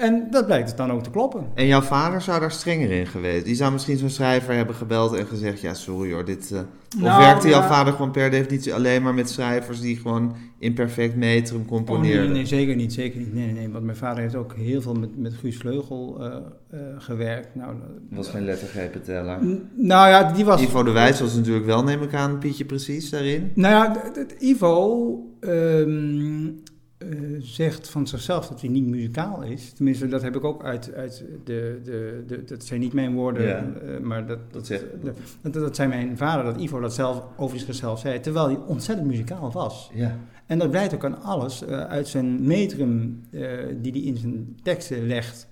Speaker 2: En dat blijkt het dan ook te kloppen.
Speaker 1: En jouw vader zou daar strenger in geweest. Die zou misschien zo'n schrijver hebben gebeld en gezegd: Ja, sorry hoor, dit. eh, Of
Speaker 2: Nou,
Speaker 1: werkte jouw
Speaker 2: ja.
Speaker 1: vader gewoon per definitie alleen maar met schrijvers die gewoon in perfect metrum
Speaker 2: Oh, nee,
Speaker 1: componeerden?
Speaker 2: nee, zeker niet, zeker niet. Nee, nee, nee, want mijn vader heeft ook heel veel met, met Guus Vleugel eh, eh, gewerkt. Nou,
Speaker 1: was geen lettergrepenteller.
Speaker 2: n- nou ja, die was...
Speaker 1: Ivo de Wijs was natuurlijk wel, neem ik aan, Pietje precies daarin.
Speaker 2: Nou ja, Ivo ehm, eh, zegt van zichzelf dat hij niet muzikaal is. Tenminste, dat heb ik ook uit, uit de, de, de... Dat zijn niet mijn woorden,
Speaker 1: Ja.
Speaker 2: eh, maar dat,
Speaker 1: Dat zegt-
Speaker 2: dat, dat, dat zei mijn vader, dat Ivo dat zelf over zichzelf zei. Terwijl hij ontzettend muzikaal was.
Speaker 1: Ja,
Speaker 2: En dat blijkt ook aan alles. eh, uit zijn metrum die hij in zijn teksten legt.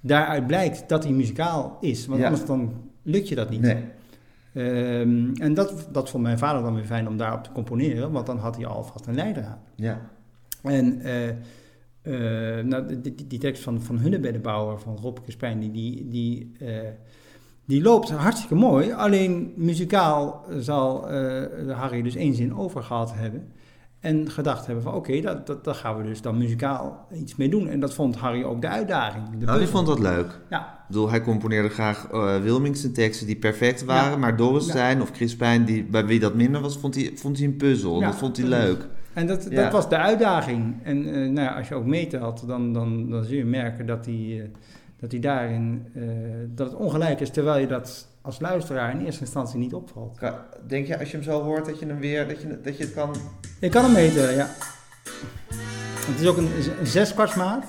Speaker 2: Daaruit blijkt dat hij muzikaal is. Want
Speaker 1: Ja.
Speaker 2: anders dan lukt je dat niet.
Speaker 1: nee.
Speaker 2: Ehm, en dat, dat vond mijn vader dan weer fijn om daarop te componeren. Want dan had hij alvast een leidraad.
Speaker 1: Ja,
Speaker 2: En eh, eh, nou, die, tekst van, van Hunnebeddenbouwer van Rob Crispijn, die, die, die, eh, die loopt hartstikke mooi. Alleen muzikaal zal Harry dus één zin over gehad hebben. En gedacht hebben van oké, dat, dat, daar gaan we dus dan muzikaal iets mee doen. En dat vond Harry ook de uitdaging. De
Speaker 1: nou, die vond dat leuk.
Speaker 2: Ja,
Speaker 1: Ik bedoel, hij componeerde graag eh Wilmingse teksten die perfect waren,
Speaker 2: Ja.
Speaker 1: maar Doris
Speaker 2: Ja.
Speaker 1: zijn of Crispijn, die, bij wie dat minder was, vond hij, vond hij een puzzel.
Speaker 2: Ja,
Speaker 1: dat vond hij leuk.
Speaker 2: En dat,
Speaker 1: Ja.
Speaker 2: dat was de uitdaging. En eh, nou ja, als je ook meetelt, dan, dan, dan zul je merken dat hij, eh, dat hij daarin eh, dat het ongelijk is, terwijl je dat als luisteraar in eerste instantie niet opvalt.
Speaker 1: Denk je als je hem zo hoort dat je hem weer, dat je, dat je het kan...
Speaker 2: Je kan hem meten, ja. Het is ook een, een zeskwartsmaat.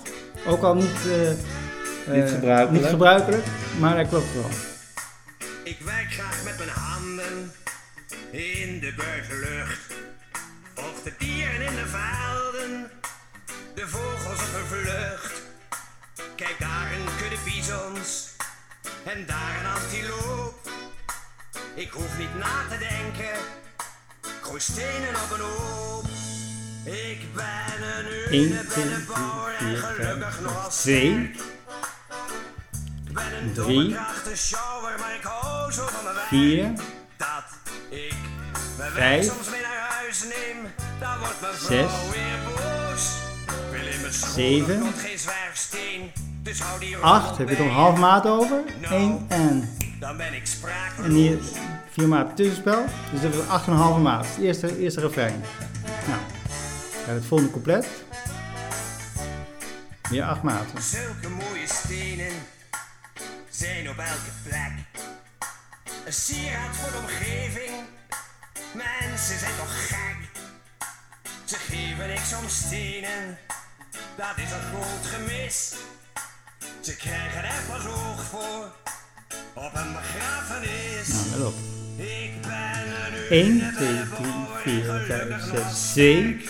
Speaker 2: Ook al niet, eh,
Speaker 1: Niet gebruikelijk.
Speaker 2: niet gebruikelijk, maar hij klopt wel.
Speaker 3: Ik werk graag met mijn handen in de buitenlucht. Volg de dieren in de velden, de vogels op hun vlucht. Kijk daar een kudde bizons en daar een antiloop. Ik hoef niet na te denken, gooi stenen op een hoop. Ik ben een
Speaker 2: 1, 2,
Speaker 3: hunebeddenbouwer
Speaker 2: 3,
Speaker 3: en
Speaker 2: 4,
Speaker 3: gelukkig
Speaker 2: 5,
Speaker 3: nog als
Speaker 2: 2,
Speaker 3: Ik ben een domme krachtenshower, maar ik hou zo van mijn.
Speaker 2: 4,
Speaker 3: Dat ik mijn werk soms mee huis neem, dan wordt mijn
Speaker 2: Zes.
Speaker 3: vrouw weer boos. Wil in mijn schoen
Speaker 2: Zeven.
Speaker 3: nog geen zwerfsteen, dus hou die
Speaker 2: 8,
Speaker 3: rol
Speaker 2: heb je een half maat over?
Speaker 3: Nou.
Speaker 2: 1 en.
Speaker 3: Dan ben ik sprakeloos.
Speaker 2: En hier 4 maat tussenspel. Dus dat is 8,5 maat. Eerste, eerste refrein. Nou, we het volgende couplet. Weer acht maten.
Speaker 7: Zulke mooie stenen zijn op elke plek. Een sieraad voor de omgeving. Mensen zijn toch gek? Ze geven niks om stenen, dat is een groot gemis. Ze krijgen er pas oog voor op een begrafenis.
Speaker 2: Nou, let op.
Speaker 7: Ik ben er nu
Speaker 2: 1, 2, 3, 4, 5, 6, 7.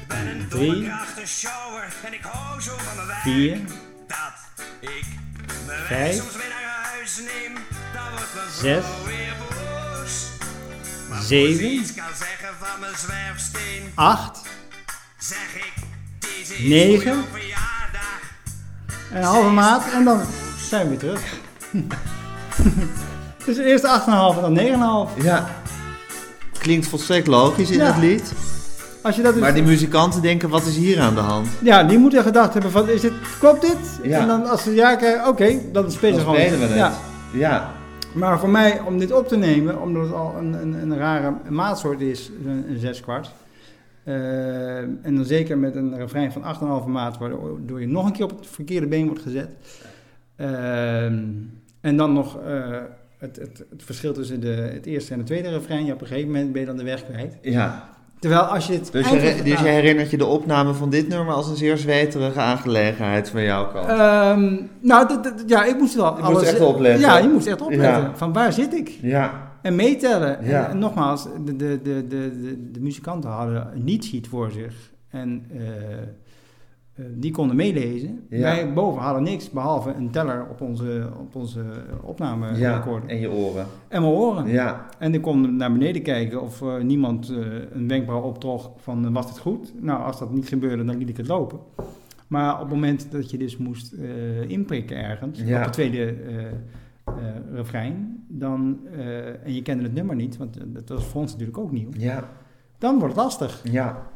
Speaker 7: Ik ben een doorkrachtig shower en ik hou zo van mijn 3,
Speaker 2: 4,
Speaker 7: 5, 6, 7,
Speaker 2: 8, 9, een halve maat en dan zijn we weer terug. dus eerst 8,5 en dan 9,5.
Speaker 1: Ja, klinkt volstrekt logisch in
Speaker 2: ja.
Speaker 1: het lied.
Speaker 2: Als je dat dus
Speaker 1: maar die muzikanten denken, wat is hier aan de hand?
Speaker 2: Ja, die moeten gedacht hebben van, is dit, klopt dit?
Speaker 1: Ja.
Speaker 2: En dan als ze ja oké, okay, dan spelen ze gewoon.
Speaker 1: Dan spelen we het.
Speaker 2: ja.
Speaker 1: ja.
Speaker 2: Maar voor mij, om dit op te nemen, omdat het al een, een, een rare maatsoort is, een, een zeskwart. eh, en dan zeker met een refrein van 8,5 maat, waardoor je nog een keer op het verkeerde been wordt gezet. Ehm, en dan nog eh, het, het, het verschil tussen de, het eerste en het tweede refrein. Ja, op een gegeven moment ben je dan de weg kwijt.
Speaker 1: ja.
Speaker 2: Terwijl als je het
Speaker 1: Dus, je, dus je herinnert je de opname van dit nummer als een zeer zweterige aangelegenheid van jouw kant.
Speaker 2: Ehm, nou, ja, ik moest wel
Speaker 1: Je moest echt opletten.
Speaker 2: Ja, je moest echt opletten.
Speaker 1: Ja.
Speaker 2: Van waar zit ik?
Speaker 1: ja.
Speaker 2: En meetellen.
Speaker 1: Ja.
Speaker 2: En, en nogmaals, de, de, de, de, de, de muzikanten hadden een niet-sheet voor zich. En eh, die konden meelezen.
Speaker 1: Ja.
Speaker 2: Wij boven hadden niks behalve een teller op onze, op onze
Speaker 1: ja.
Speaker 2: opnamerecorder.
Speaker 1: En je oren.
Speaker 2: En mijn oren.
Speaker 1: Ja.
Speaker 2: En ik kon naar beneden kijken of eh, niemand eh, een wenkbrauw optrok van eh, was het goed? Nou, als dat niet gebeurde, dan liet ik het lopen. Maar op het moment dat je dus moest eh, inprikken ergens,
Speaker 1: Ja.
Speaker 2: op het tweede eh, eh, refrein, dan, eh, en je kende het nummer niet, want eh, dat was voor ons natuurlijk ook nieuw,
Speaker 1: Ja.
Speaker 2: dan wordt het lastig.
Speaker 1: Ja.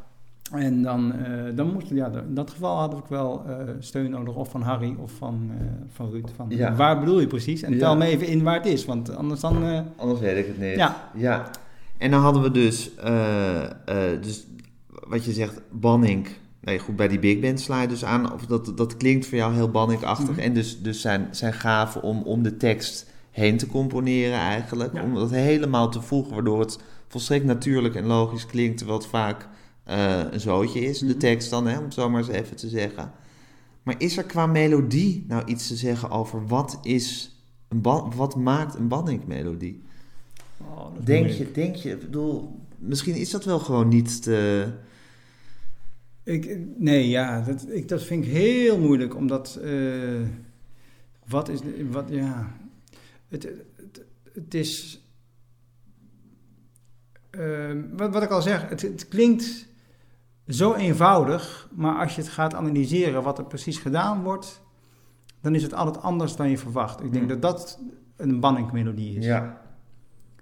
Speaker 2: En dan, eh, dan moest, ja, in dat geval had ik wel eh, steun nodig, of van Harry of van, eh, van Ruud. Van,
Speaker 1: Ja.
Speaker 2: Waar bedoel je precies? En
Speaker 1: Ja.
Speaker 2: tel me even in waar het is, want anders dan...
Speaker 1: Anders weet ik het niet.
Speaker 2: Ja.
Speaker 1: ja. En dan hadden we dus, dus wat je zegt, Banning. Nee, goed, bij die big band sla je dus aan. Of dat, dat klinkt voor jou heel Banning-achtig.
Speaker 2: Mhm.
Speaker 1: En dus, dus zijn, zijn gave om, om de tekst heen te componeren eigenlijk.
Speaker 2: Ja.
Speaker 1: Om dat helemaal te voegen, waardoor het volstrekt natuurlijk en logisch klinkt. Terwijl het vaak eh, een zootje is, de tekst dan, hè, om het zo maar eens even te zeggen. Maar is er qua melodie nou iets te zeggen over wat is... Een wat maakt een Banning-melodie?
Speaker 2: oh,
Speaker 1: Denk
Speaker 2: moeilijk.
Speaker 1: je, denk je, ik bedoel, misschien is dat wel gewoon niet te...
Speaker 2: Ik, nee, ja, dat, ik, dat vind ik heel moeilijk, omdat... eh, wat is... Wat, ja... Het, het, het is... eh, wat, wat ik al zeg, het, het klinkt zo eenvoudig, maar als je het gaat analyseren wat er precies gedaan wordt, dan is het altijd anders dan je verwacht. Ik denk
Speaker 1: Hmm.
Speaker 2: dat dat een Banning-melodie is.
Speaker 1: Ja.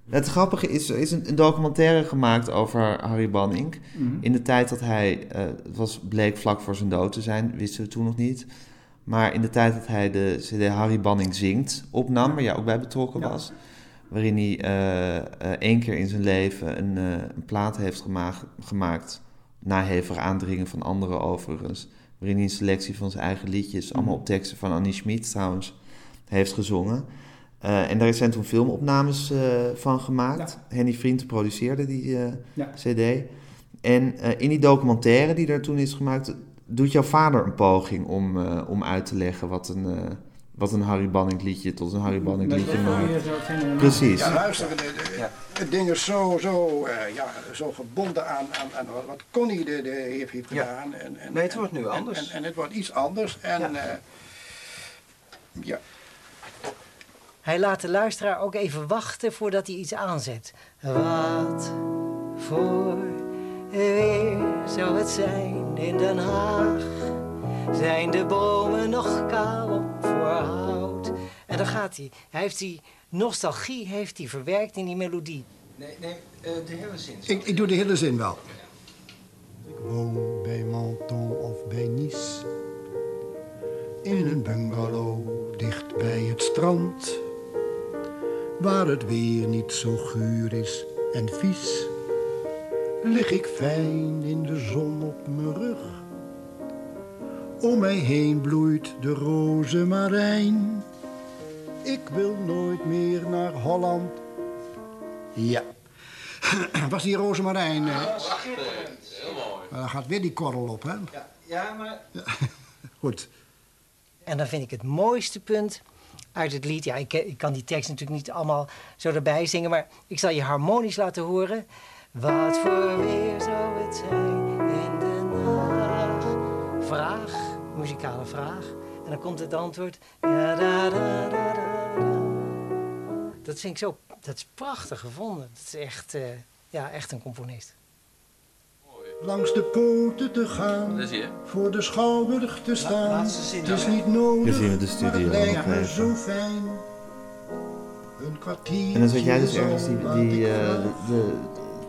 Speaker 1: Het grappige is, er is een, een documentaire gemaakt over Harry Banning.
Speaker 2: Mhm.
Speaker 1: In de tijd dat hij, eh, het was, bleek vlak voor zijn dood te zijn, wisten we toen nog niet. Maar in de tijd dat hij de CD Harry Banning zingt opnam, waar jij ook bij betrokken
Speaker 2: Ja.
Speaker 1: was. Waarin hij eh, eh, één keer in zijn leven een, een plaat heeft gemaakt, gemaakt. Na hevig aandringen van anderen overigens. Waarin hij een selectie van zijn eigen liedjes, allemaal
Speaker 2: Mhm.
Speaker 1: op teksten van Annie Schmid trouwens, heeft gezongen. Eh, en daar zijn toen filmopnames eh, van gemaakt. Henny Vriend produceerde die eh,
Speaker 2: Ja.
Speaker 1: CD. En in die documentaire die er toen is gemaakt, doet jouw vader een poging om, om uit te leggen wat een, wat een Harry Banning liedje tot een Harry Banning
Speaker 2: Dat-
Speaker 1: liedje maakt.
Speaker 2: dat-
Speaker 1: Precies.
Speaker 8: Ja, luister, de- de- het ding is zo, zo, eh, ja, zo gebonden aan, aan, aan wat, Connie de, de heeft, heeft
Speaker 9: Ja.
Speaker 8: gedaan. En, en,
Speaker 9: Nee, het wordt nu anders.
Speaker 8: En, en, het wordt iets anders. En
Speaker 9: ja Hij laat de luisteraar ook even wachten voordat hij iets aanzet. Wat voor weer zou het zijn in Den Haag? Zijn de bomen nog kaal op voor hout? En dan gaat hij. Hij heeft die nostalgie heeft hij verwerkt in die melodie.
Speaker 10: Nee, nee, eh, de hele zin.
Speaker 8: ik, ik doe de hele zin wel. Ik woon bij Menton of bij Nice. In een bungalow dicht bij het strand. Waar het weer niet zo guur is en vies. Lig ik fijn in de zon op mijn rug. Om mij heen bloeit de rozemarijn. Ik wil nooit meer naar Holland. Ja. Was die rozemarijn? eh?
Speaker 10: Heel mooi.
Speaker 8: Maar dan gaat weer die korrel op, hè?
Speaker 10: Ja, ja maar...
Speaker 8: Goed.
Speaker 9: En dan vind ik het mooiste punt uit het lied. Ja, ik, ik kan die tekst natuurlijk niet allemaal zo erbij zingen, maar ik zal je harmonisch laten horen. Wat voor weer zou het zijn in Den Haag? Vraag, muzikale vraag. En dan komt het antwoord. Ja, da, da, da, da, da. Dat vind ik zo, dat is prachtig gevonden. Dat is echt, eh, ja, echt een componist.
Speaker 8: Langs de poorten te gaan. Voor de schouwburg te staan. Het is niet nodig.
Speaker 1: Zien we de studio
Speaker 8: maar het lijkt
Speaker 1: nog
Speaker 8: me
Speaker 1: even.
Speaker 8: zo fijn. Een kwartier.
Speaker 1: En dan zat jij dus ergens die, die eh, de, de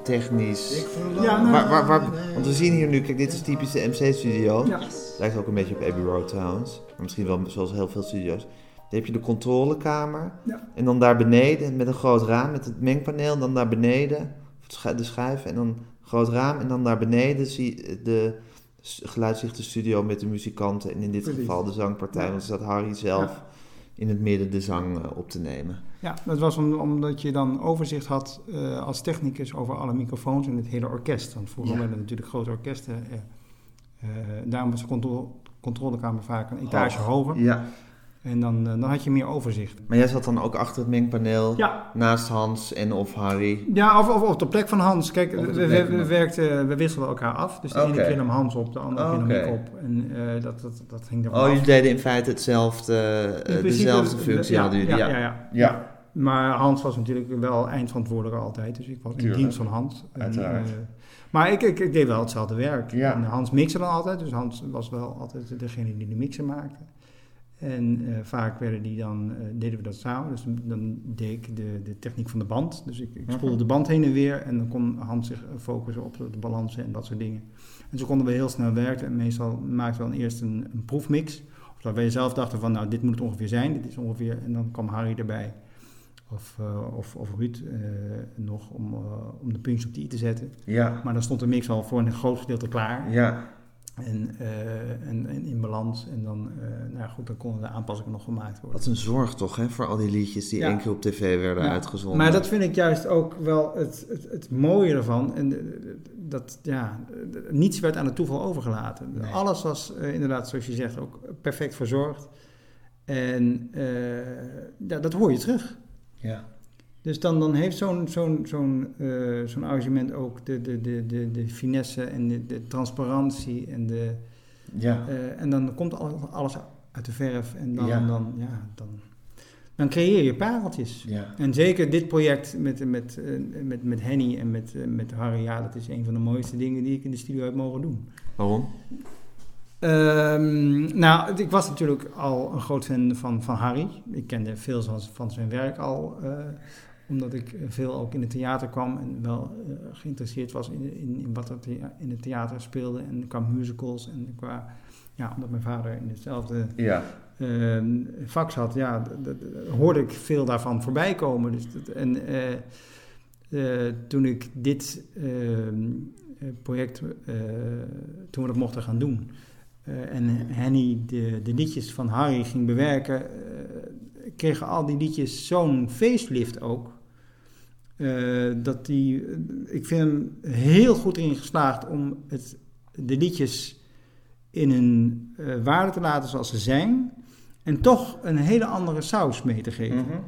Speaker 1: technisch...
Speaker 2: Ja, nou,
Speaker 1: Waar, waar, waar, want we zien hier nu, kijk, dit is typisch de MC-studio.
Speaker 2: Ja.
Speaker 1: Lijkt ook een beetje op Abbey Road trouwens. Maar misschien wel zoals heel veel studio's. Dan heb je de controlekamer.
Speaker 2: Ja.
Speaker 1: En dan daar beneden met een groot raam met het mengpaneel. En dan daar beneden de schuiven. En dan een groot raam. En dan daar beneden zie je de geluidsdichte studio met de muzikanten. En in dit
Speaker 2: Precies.
Speaker 1: geval de zangpartij.
Speaker 2: Ja.
Speaker 1: Want er staat Harry zelf
Speaker 2: Ja.
Speaker 1: In het midden de zang eh, op te nemen.
Speaker 2: Ja, dat was om- omdat je dan overzicht had eh, als technicus over alle microfoons en het hele orkest. Want vroeger
Speaker 1: Ja.
Speaker 2: werden natuurlijk grote orkesten. eh, eh, daarom was de contro- controlekamer vaak een etage hoger.
Speaker 1: Ja.
Speaker 2: En dan, eh, dan had je meer overzicht.
Speaker 1: Maar jij zat dan ook achter het mengpaneel.
Speaker 2: Ja.
Speaker 1: Naast Hans en of Harry.
Speaker 2: Ja, of, of op de plek van Hans. Kijk, we, we, we
Speaker 1: van-
Speaker 2: werkten, we wisselden elkaar af. Dus de ene keer nam Hans op, de andere keer nam
Speaker 1: Oké.
Speaker 2: ik op. En eh, dat, dat, dat ging er
Speaker 1: Oh, jullie deden in feite hetzelfde, eh,
Speaker 2: In
Speaker 1: dezelfde functie
Speaker 2: ja,
Speaker 1: hadden jullie.
Speaker 2: ja,
Speaker 1: Ja,
Speaker 2: ja, ja. Maar Hans was natuurlijk wel eindverantwoordelijker altijd. Dus ik was in
Speaker 1: Tuurlijk.
Speaker 2: dienst van Hans. En,
Speaker 1: Uiteraard.
Speaker 2: maar ik, ik, ik deed wel hetzelfde werk.
Speaker 1: Ja.
Speaker 2: En Hans mixte dan altijd. Dus Hans was wel altijd degene die de mixen maakte. En eh, vaak werden die dan, eh, deden we dat samen. Dus dan deed ik de, de techniek van de band. Dus ik, ik spoelde de band heen en weer. En dan kon Hans zich eh, focussen op de, de balansen en dat soort dingen. En zo konden we heel snel werken. En meestal maakten we dan eerst een, een proefmix. Of dat wij zelf dachten van, nou, dit moet het ongeveer zijn. Dit is ongeveer... En dan kwam Harry erbij. Of, eh, of, of Ruud nog om, om de puntjes op de i te zetten.
Speaker 1: Ja.
Speaker 2: Maar dan stond de mix al voor een groot gedeelte klaar.
Speaker 1: Ja.
Speaker 2: En, eh, en, en in balans. En dan, eh, nou ja, goed, dan konden de aanpassingen nog gemaakt worden.
Speaker 1: Wat een zorg toch, hè, voor al die liedjes die
Speaker 2: Ja.
Speaker 1: één keer op tv werden
Speaker 2: Ja,
Speaker 1: uitgezonden.
Speaker 2: Maar dat vind ik juist ook wel het, het, het mooie ervan. En eh, dat, ja, niets werd aan het toeval overgelaten.
Speaker 1: Nee.
Speaker 2: Alles was inderdaad, zoals je zegt, ook perfect verzorgd. En ja, dat hoor je terug.
Speaker 1: Ja.
Speaker 2: Dus dan, dan heeft zo'n zo'n zo'n eh, zo'n arrangement ook de, de, de, de, de finesse en de, de transparantie. En, de,
Speaker 1: Ja.
Speaker 2: eh, en dan komt alles, alles uit de verf. En dan,
Speaker 1: Ja.
Speaker 2: dan, ja, dan, dan creëer je pareltjes.
Speaker 1: Ja.
Speaker 2: En zeker dit project met, met, eh, met, met Henny en met, met Harry, ja, dat is een van de mooiste dingen die ik in de studio heb mogen doen.
Speaker 1: Waarom?
Speaker 2: Ehm, nou, ik was natuurlijk al een groot fan van, van Harry. Ik kende veel van, van zijn werk al, eh, omdat ik veel ook in het theater kwam en wel eh, geïnteresseerd was in, in, in wat er in het theater speelde en qua musicals en qua, ja, omdat mijn vader in hetzelfde
Speaker 1: Ja.
Speaker 2: ehm, vak zat, ja, hoorde ik veel daarvan voorbij komen. Dus dat, en eh, eh, toen ik dit ehm, eh, project, toen we dat mochten gaan doen, en Henny de, de liedjes van Harry ging bewerken, kregen al die liedjes zo'n facelift ook. Eh, dat die, ik vind hem heel goed erin geslaagd om het, de liedjes in hun eh, waarde te laten zoals ze zijn. En toch een hele andere saus mee te geven.
Speaker 1: Mhm.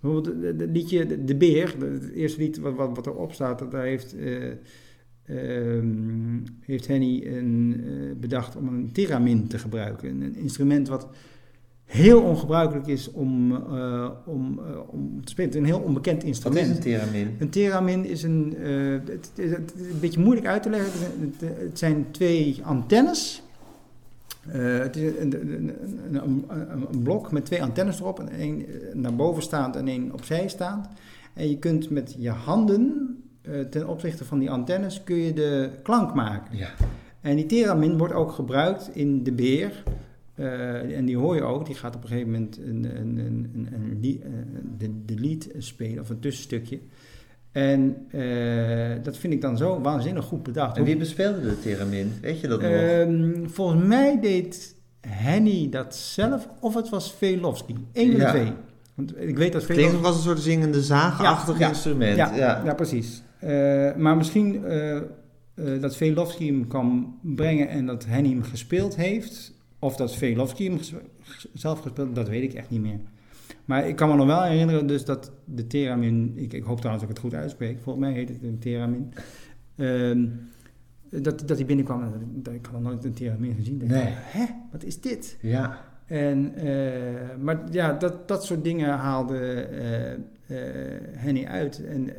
Speaker 2: Bijvoorbeeld het liedje De, de Beer, het eerste lied wat, wat, wat erop staat, dat daar heeft, ehm, heeft Henny een, bedacht om een theremin te gebruiken. Een, een instrument wat heel ongebruikelijk is om, eh, om, eh, om te spelen. Het is een heel onbekend
Speaker 1: Wat
Speaker 2: instrument.
Speaker 1: is een theremin?
Speaker 2: Een theremin is een, eh, het, is een beetje moeilijk uit te leggen. Het, zijn twee antennes. Het is een, een, een, een, een- een blok met twee antennes erop. En één eh, naar boven staand en één opzij staand. En je kunt met je handen ten opzichte van die antennes kun je de klank maken.
Speaker 1: Ja.
Speaker 2: En die theremin wordt ook gebruikt in de beer. Eh, en die hoor je ook. Die gaat op een gegeven moment een, een, een, een, eh, de, de lied spelen of een tussenstukje. En eh, dat vind ik dan zo waanzinnig goed bedacht.
Speaker 1: En wie bespeelde de theremin? Weet je dat nog?
Speaker 2: Ehm, volgens mij deed Henny dat zelf of het was Velofsky. Eén van de twee. Want ik weet dat Velofsky...
Speaker 1: als een soort zingende zaagachtig
Speaker 2: Ja, ja,
Speaker 1: instrument.
Speaker 2: Ja,
Speaker 1: Ja.
Speaker 2: ja. precies. Maar misschien dat Velofsky hem kan brengen en dat Henny hem gespeeld heeft. Of dat Velofsky hem zelf gespeeld dat weet ik echt niet meer. Maar ik kan me nog wel herinneren dus dat de Theramin... Ik, ik hoop trouwens dat ik het goed uitspreek. Volgens mij heet het een Theramin. Ehm, dat, dat hij binnenkwam en dat, ik- had nog nooit een Theramin gezien.
Speaker 1: Nee.
Speaker 2: Hè, wat is dit?
Speaker 1: Ja.
Speaker 2: En, eh, maar ja, dat, dat soort dingen haalde eh, eh, Henny uit. En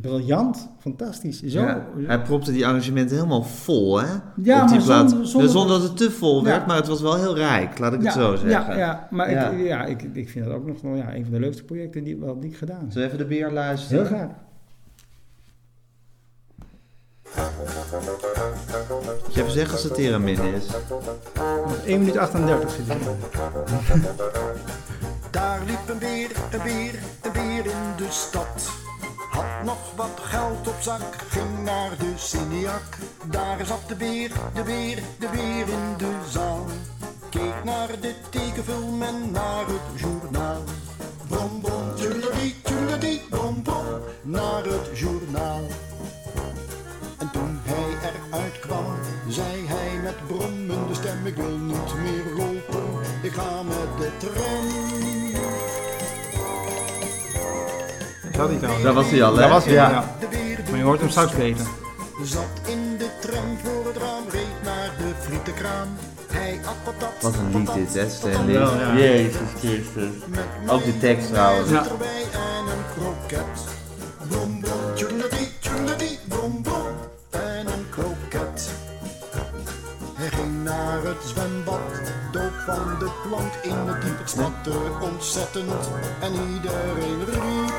Speaker 2: briljant, fantastisch. Zo.
Speaker 1: Ja. Hij propte die arrangementen helemaal vol, hè?
Speaker 2: Ja,
Speaker 1: Op die
Speaker 2: maar
Speaker 1: plaat.
Speaker 2: zonder- zonder-
Speaker 1: zonder dat het te vol werd,
Speaker 2: Ja.
Speaker 1: maar het was wel heel rijk, laat ik het zo zeggen.
Speaker 2: Ja, ja maar
Speaker 1: Ja.
Speaker 2: Ik, ja, ik, ik vind dat ook nog wel ja, een van de leukste projecten die, die ik gedaan heb.
Speaker 1: Zullen we even de beer luisteren?
Speaker 2: Heel graag.
Speaker 1: Je even zeggen als het Theramin is.
Speaker 2: 1 minuut 38 zit.
Speaker 8: Daar liep een beer, een beer, een beer in de stad. Had nog wat geld op zak, ging naar de Cineac. Daar zat de beer, de beer, de beer in de zaal. Keek naar de tekenfilm en naar het journaal. Brom, brom, tjoeladie, tjoeladie, brom, brom, naar het journaal. En toen hij eruit kwam, zei hij met brommende stem: Ik wil niet meer lopen, ik ga met de tram.
Speaker 2: Zat hij trouwens.
Speaker 1: Daar was hij al, hè?
Speaker 2: Daar was hij, ja.
Speaker 1: Ja.
Speaker 2: Maar je hoort hem straks beter.
Speaker 8: Zat in de tram voor het raam, reed naar de frietenkraam. Hij.
Speaker 1: Wat een lied dit, hè, Stanley?
Speaker 2: Wel, ja.
Speaker 1: Jezus Christus. Ook de tekst trouwens.
Speaker 2: Ja.
Speaker 8: en een kroket. Hij ging naar het zwembad, dook plank in het diep. Het snatte ontzettend en iedereen riep.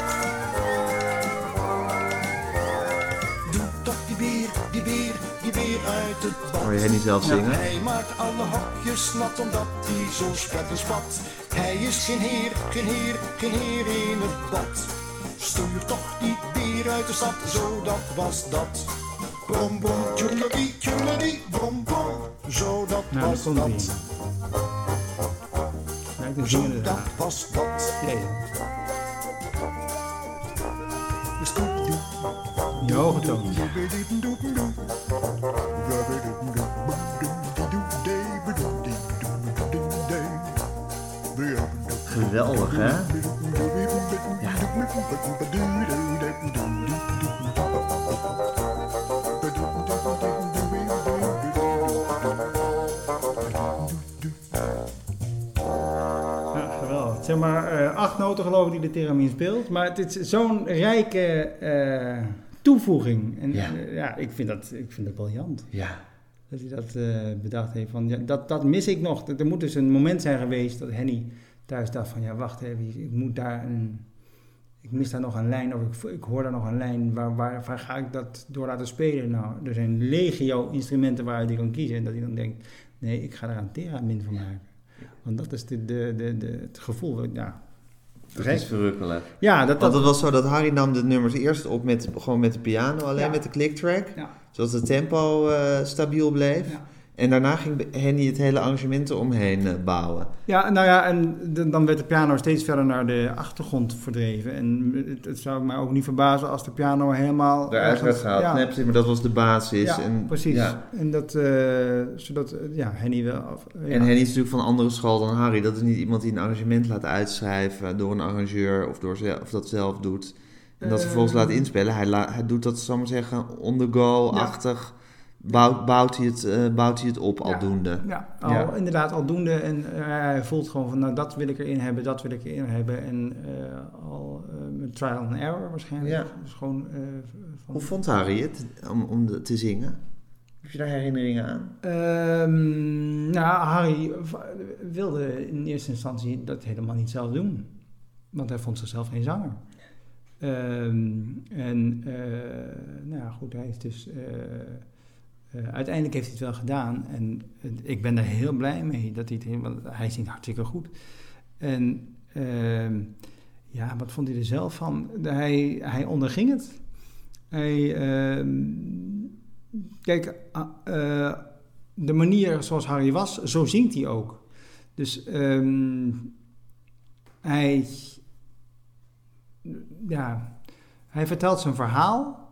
Speaker 8: Doe toch die beer, die beer, die beer uit het bad.
Speaker 1: Hoor je Henny zelf zingen?
Speaker 8: Hij maakt alle hokjes nat omdat hij zo spet en spat. Hij is geen heer, geen heer, geen heer in het bad. Stuur toch die beer uit de stad, zo dat was dat. Brom brom, tjoeladie, tjoeladie, brom brom, zo dat
Speaker 2: Nou,
Speaker 8: was dat.
Speaker 2: Ja, ik zingende
Speaker 8: dat
Speaker 2: zaak.
Speaker 8: was dat. Dus
Speaker 2: Die hoge toon.
Speaker 1: Geweldig, hè?
Speaker 2: Ja, Zeg maar eh, acht noten geloof ik die de Theramin speelt. Maar het is zo'n rijke eh, toevoeging. En
Speaker 1: Ja.
Speaker 2: ja, ja ik, vind dat, ik vind dat briljant.
Speaker 1: Ja.
Speaker 2: Dat hij dat eh, bedacht heeft. Van, ja, dat, dat mis ik nog. Er moet dus een moment zijn geweest dat Henny thuis dacht van... Ja, wacht even, ik moet daar een... Ik mis daar nog een lijn, of ik, ik hoor daar nog een lijn. Waar, waar, waar ga ik dat door laten spelen? Nou, er zijn legio instrumenten waaruit hij kan kiezen. En dat hij dan denkt, nee, ik ga daar een theramin van maken. Want dat is de, de, de, de, het gevoel. Ja,
Speaker 1: Dat is verrukkelijk.
Speaker 2: ja dat,
Speaker 1: Want
Speaker 2: dat,
Speaker 1: het was zo dat Harry nam de nummers eerst op met, gewoon met de piano, alleen
Speaker 2: Ja.
Speaker 1: met de clicktrack.
Speaker 2: Ja.
Speaker 1: Zodat het tempo eh, stabiel bleef.
Speaker 2: Ja.
Speaker 1: En daarna ging Henny het hele arrangement eromheen eh, bouwen.
Speaker 2: Ja, nou ja, en de- dan werd de piano steeds verder naar de achtergrond verdreven. En het, het zou mij ook niet verbazen als de piano helemaal...
Speaker 1: Eruit werd gehaald,
Speaker 2: Ja,
Speaker 1: maar dat was de basis.
Speaker 2: ja
Speaker 1: en,
Speaker 2: precies.
Speaker 1: ja.
Speaker 2: En dat, eh, zodat, eh, ja, Henny wel... ja.
Speaker 1: En Henny is natuurlijk van een andere school dan Harry. Dat is niet iemand die een arrangement laat uitschrijven door een arrangeur of, door zelf, of dat zelf doet. En dat vervolgens laat inspelen. Hij, la- hij doet dat, zal ik maar zeggen, on the go-achtig. Bouwt, bouwt, hij het, eh, bouwt hij het op aldoende.
Speaker 2: Ja, al,
Speaker 1: Ja.
Speaker 2: inderdaad aldoende. En eh, hij voelt gewoon van, nou, dat wil ik erin hebben, dat wil ik erin hebben. En eh, al met trial and error waarschijnlijk.
Speaker 1: Ja.
Speaker 2: Dus gewoon... van,
Speaker 1: Hoe vond Harry het om, om te zingen? Heb je daar herinneringen aan?
Speaker 2: Ehm, nou, Harry wilde in eerste instantie dat helemaal niet zelf doen. Want hij vond zichzelf geen zanger. Ehm, en nou ja, goed, hij heeft dus... eh, uiteindelijk heeft hij het wel gedaan. En ik ben daar heel blij mee dat hij het... hij zingt hartstikke goed. En ehm, ja, wat vond hij er zelf van? Hij, hij onderging het. Hij... ehm, Kijk, eh, de manier zoals Harry was, zo zingt hij ook. Dus ehm, hij, ja, hij vertelt zijn verhaal.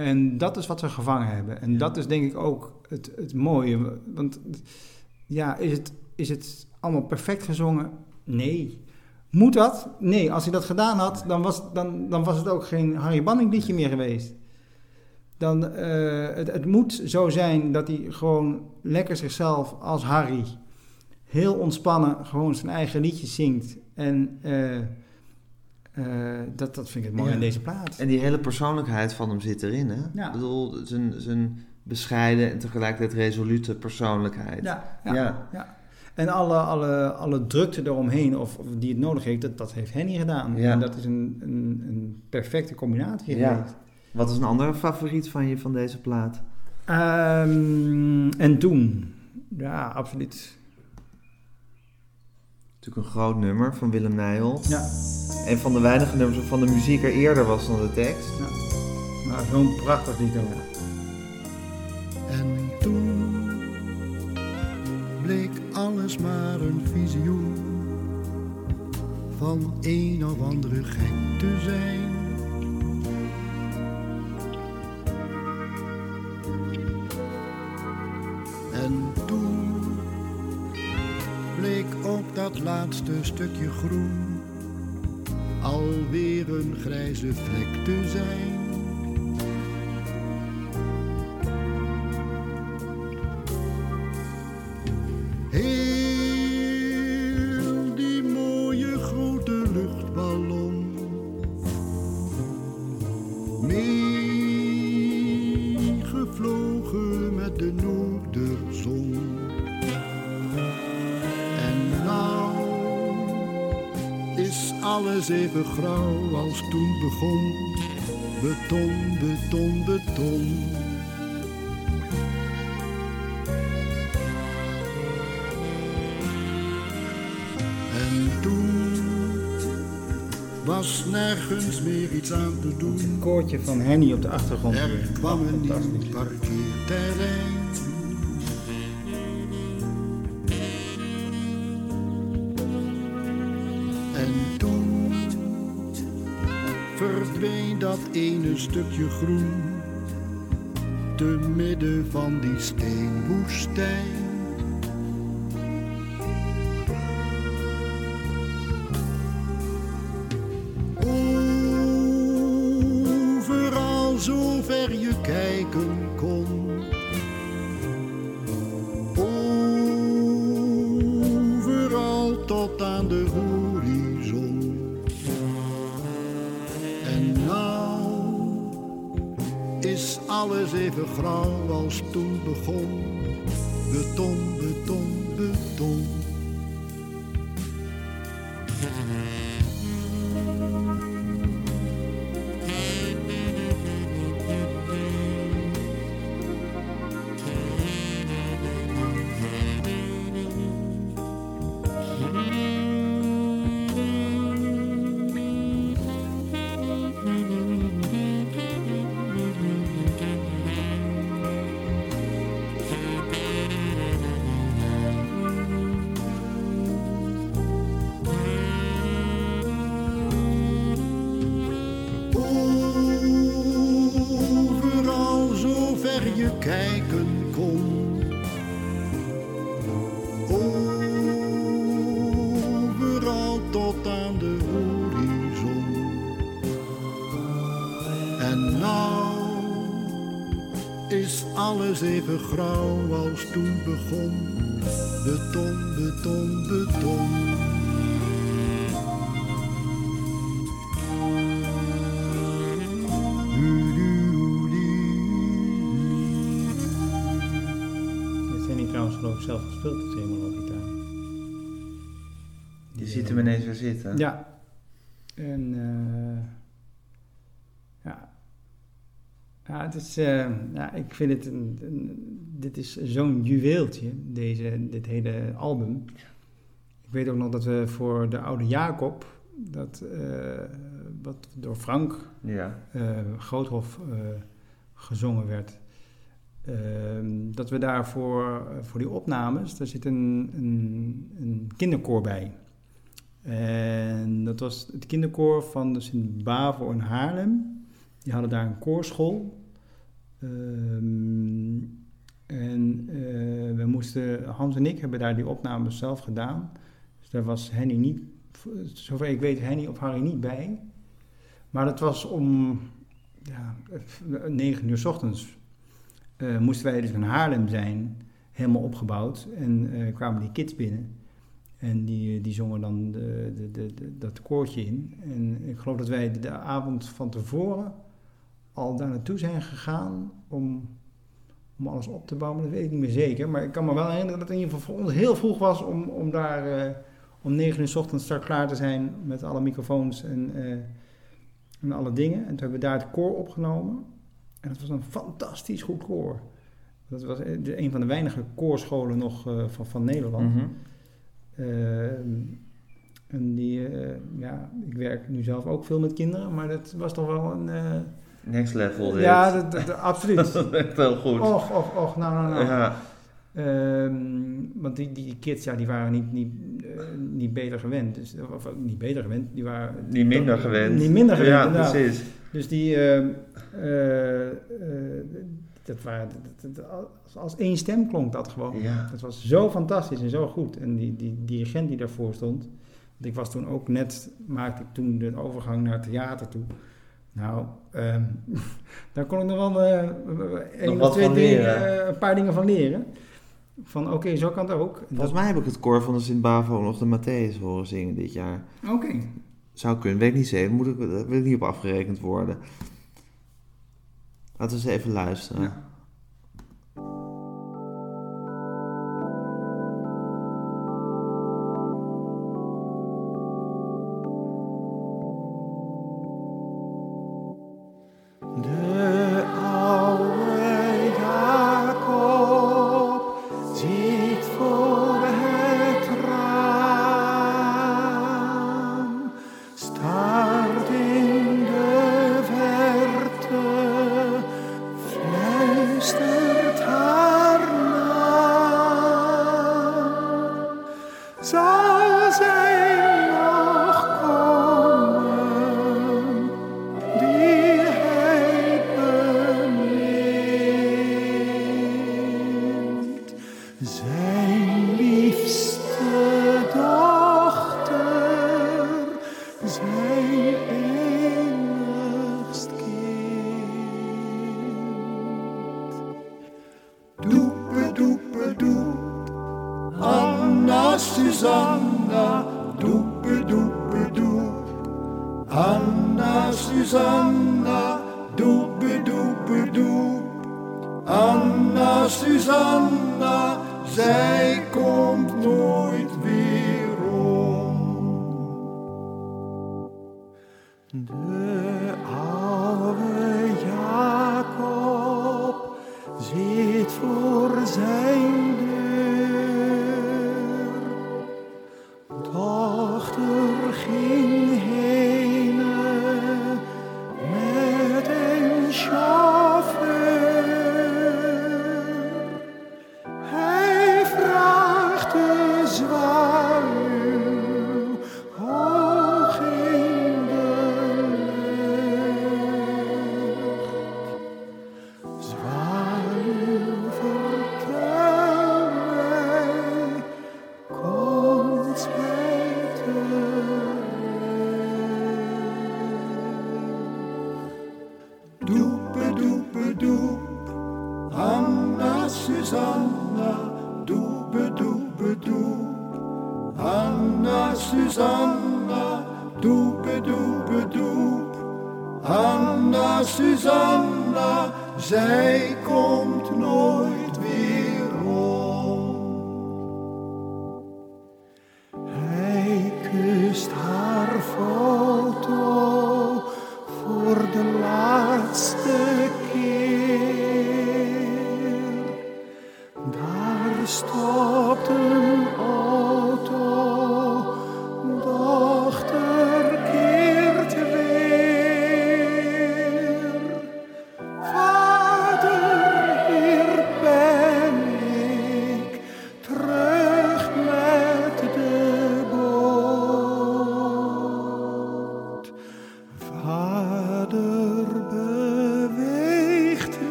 Speaker 2: En dat is wat we gevangen hebben. En dat is denk ik ook het, het mooie. Want ja, is het, is het allemaal perfect gezongen? Nee. Moet dat? Nee. Als hij dat gedaan had, dan was, dan, dan was het ook geen Harry Banning liedje meer geweest. Dan, eh, het, het moet zo zijn dat hij gewoon lekker zichzelf als Harry, heel ontspannen, gewoon zijn eigen liedjes zingt. En eh, eh, dat, dat vind ik het mooi
Speaker 1: Ja.
Speaker 2: aan deze plaat.
Speaker 1: En die hele persoonlijkheid van hem zit erin, hè?
Speaker 2: Ja.
Speaker 1: Ik bedoel, zijn, zijn bescheiden en tegelijkertijd resolute persoonlijkheid.
Speaker 2: Ja, ja,
Speaker 1: Ja.
Speaker 2: ja. En alle, alle, alle drukte eromheen, of, of die het nodig heeft, dat, dat heeft Henny gedaan.
Speaker 1: Ja.
Speaker 2: En dat is een, een, een perfecte combinatie
Speaker 1: Ja.
Speaker 2: geweest.
Speaker 1: Wat is een andere favoriet van je van deze plaat?
Speaker 2: Ehm, en toen, ja, absoluut.
Speaker 1: Natuurlijk een groot nummer van Willem Nijholt.
Speaker 2: Ja.
Speaker 1: Een van de weinige nummers waarvan de muziek er eerder was dan de tekst.
Speaker 2: Maar zo'n prachtig lied ook.
Speaker 8: En toen bleek alles maar een visioen van een of andere gek te zijn. Laatste stukje groen alweer een grijze vlek te zijn. Even grauw als toen begon. Beton, beton, beton. En toen was nergens meer iets aan te doen.
Speaker 2: Een koortje van Henny op de achtergrond.
Speaker 8: Er kwam een nieuw parkeerterrein. Stukje groen te midden van die steenwoestijn. Alles even grauw als toen begon. En nou is alles even grauw als toen begon. Beton, beton, beton.
Speaker 2: Geloof ik zelf gespeeld, de tremolo-gitaar.
Speaker 1: Je ziet hem ineens weer zitten.
Speaker 2: Ja. En ja. Ja, het is, eh, ja, ik vind het een, een- dit is zo'n juweeltje, deze, dit hele album. Ik weet ook nog dat we voor de oude Jacob, dat, eh, wat door Frank
Speaker 1: Ja.
Speaker 2: eh, Groothof gezongen werd. ehm, dat we daar voor, voor die opnames, daar zit een, een, een kinderkoor bij. En dat was het kinderkoor van de Sint-Bavo in Haarlem. Die hadden daar een koorschool. Ehm, en eh, we moesten, Hans en ik hebben daar die opnames zelf gedaan. Dus daar was Henny niet, zover ik weet, Henny of Harry niet bij. Maar dat was om ja, 9 uur s ochtends. eh, moesten wij dus in Haarlem zijn, helemaal opgebouwd. En eh, kwamen die kids binnen. En die, die zongen dan de, de, de, dat koortje in. En ik geloof dat wij de avond van tevoren al daar naartoe zijn gegaan om, om alles op te bouwen. Dat weet ik niet meer zeker. Maar ik kan me wel herinneren dat het in ieder geval voor ons heel vroeg was om, om daar eh, om negen uur s ochtends start klaar te zijn met alle microfoons en, eh, en alle dingen. En toen hebben we daar het koor opgenomen. En dat was een fantastisch goed koor. Dat was eh, een van de weinige koorscholen nog van, van Nederland.
Speaker 1: Mhm.
Speaker 2: Ehm, en die, ja, ik werk nu zelf ook veel met kinderen, maar dat was toch wel een...
Speaker 1: Next level dit.
Speaker 2: Ja, dat, dat, dat- absoluut.
Speaker 1: Dat is echt heel goed.
Speaker 2: Och, och, och, nou, nou, nou.
Speaker 1: Ja.
Speaker 2: Ehm, want die, die kids, ja, die waren niet, niet, eh, niet beter gewend. Dus, of niet beter gewend, die waren...
Speaker 1: Niet minder gewend.
Speaker 2: Niet minder gewend,
Speaker 1: Ja,
Speaker 2: inderdaad.
Speaker 1: precies.
Speaker 2: Dus die... ehm, eh, eh, dat waren... dat- dat- als, als één stem klonk dat gewoon.
Speaker 1: Ja.
Speaker 2: Dat was zo fantastisch en zo goed. En die, die dirigent die daarvoor stond... Want ik was toen ook net... Maakte ik toen de overgang naar theater toe. Nou, ehm, daar kon ik nog wel eh,
Speaker 1: wat
Speaker 2: of twee dingen, eh, een paar dingen van leren. Van oké, zo kan het ook.
Speaker 1: Volgens mij heb ik het koor van de Sint-Bavo nog de Matthäus horen zingen dit jaar.
Speaker 2: Oké.
Speaker 1: Zou kunnen, weet ik niet zeker. Moet ik, daar wil ik niet op afgerekend worden. Laten we eens even luisteren.
Speaker 3: De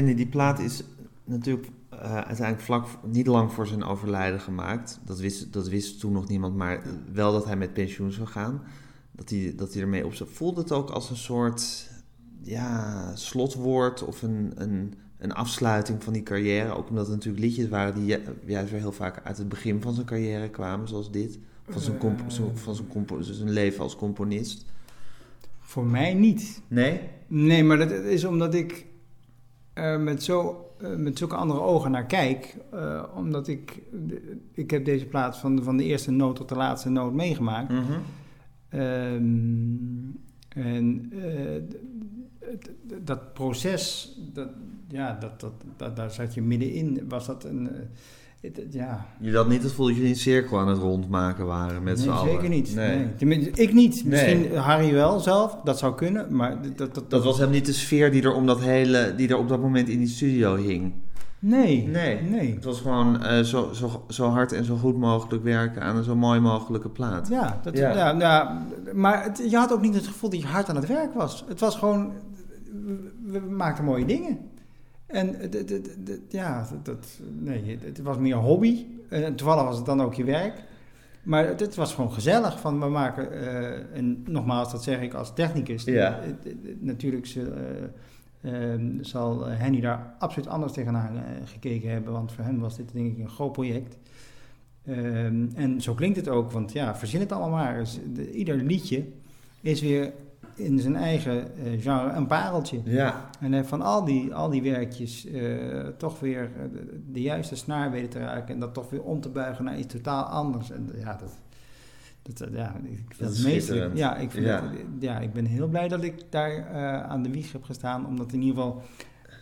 Speaker 1: Stanley, die plaat is natuurlijk eh, uiteindelijk vlak, niet lang voor zijn overlijden gemaakt. Dat wist, dat wist toen nog niemand, maar wel dat hij met pensioen zou gaan. Dat hij, dat hij ermee op zou. Voelde het ook als een soort ja, slotwoord of een, een, een afsluiting van die carrière. Ook omdat het natuurlijk liedjes waren die ju- juist weer heel vaak uit het begin van zijn carrière kwamen, zoals dit. Van zijn, comp- zo- van zijn, compo- zijn leven als componist.
Speaker 2: Voor mij niet.
Speaker 1: Nee?
Speaker 2: Nee, maar dat is omdat ik er met, zo, eh, met zulke andere ogen naar kijk. eh, omdat ik, ik heb deze plaats van, van de eerste noot tot de laatste noot meegemaakt.
Speaker 1: Mhm.
Speaker 2: Ehm, en eh, dat proces, dat, ja, dat, dat, dat, daar zat je middenin. Was dat een... eh, het- het- ja,
Speaker 1: Je had niet het gevoel dat jullie een cirkel aan het rondmaken waren met z'n
Speaker 2: nee,
Speaker 1: allen?
Speaker 2: zeker niet.
Speaker 1: Nee.
Speaker 2: Ik niet.
Speaker 1: Nee.
Speaker 2: Misschien Harry wel zelf, dat zou kunnen. Maar dat, dat, dat,
Speaker 1: Dat was helemaal niet de sfeer die er, om dat hele, die er op dat moment in die studio hing.
Speaker 2: Nee,
Speaker 1: Nee.
Speaker 2: nee.
Speaker 1: Het was gewoon eh, zo, zo, zo hard en zo goed mogelijk werken aan een zo mooi mogelijke plaat.
Speaker 2: Ja, dat,
Speaker 1: Ja.
Speaker 2: ja. ja, maar het- je had ook niet het gevoel dat je hard aan het werk was. Het was gewoon, we, we maakten mooie dingen. En ja, dat, nee, het, was meer hobby. En toevallig was het dan ook je werk. Maar het, het was gewoon gezellig. Van we maken, eh, en nogmaals, dat zeg ik als technicus.
Speaker 1: Ja.
Speaker 2: Natuurlijk eh, ehm, zal Henny daar absoluut anders tegenaan eh, gekeken hebben. Want voor hem was dit denk ik een groot project. Ehm, en zo klinkt het ook, want ja, verzin het allemaal maar. Dus de- ieder liedje is weer in zijn eigen eh, genre een pareltje.
Speaker 1: Ja.
Speaker 2: En heeft van al die, al die werkjes eh, toch weer eh, de, de juiste snaar weten te raken en dat toch weer om te buigen naar iets totaal anders. En ja, dat, dat, eh, ja ik vind
Speaker 1: Dat
Speaker 2: het
Speaker 1: is
Speaker 2: meest.
Speaker 1: schitterend.
Speaker 2: Ja, ik vind
Speaker 1: Ja.
Speaker 2: ja, ik ben heel blij dat ik daar eh, aan de wieg heb gestaan, om dat in ieder geval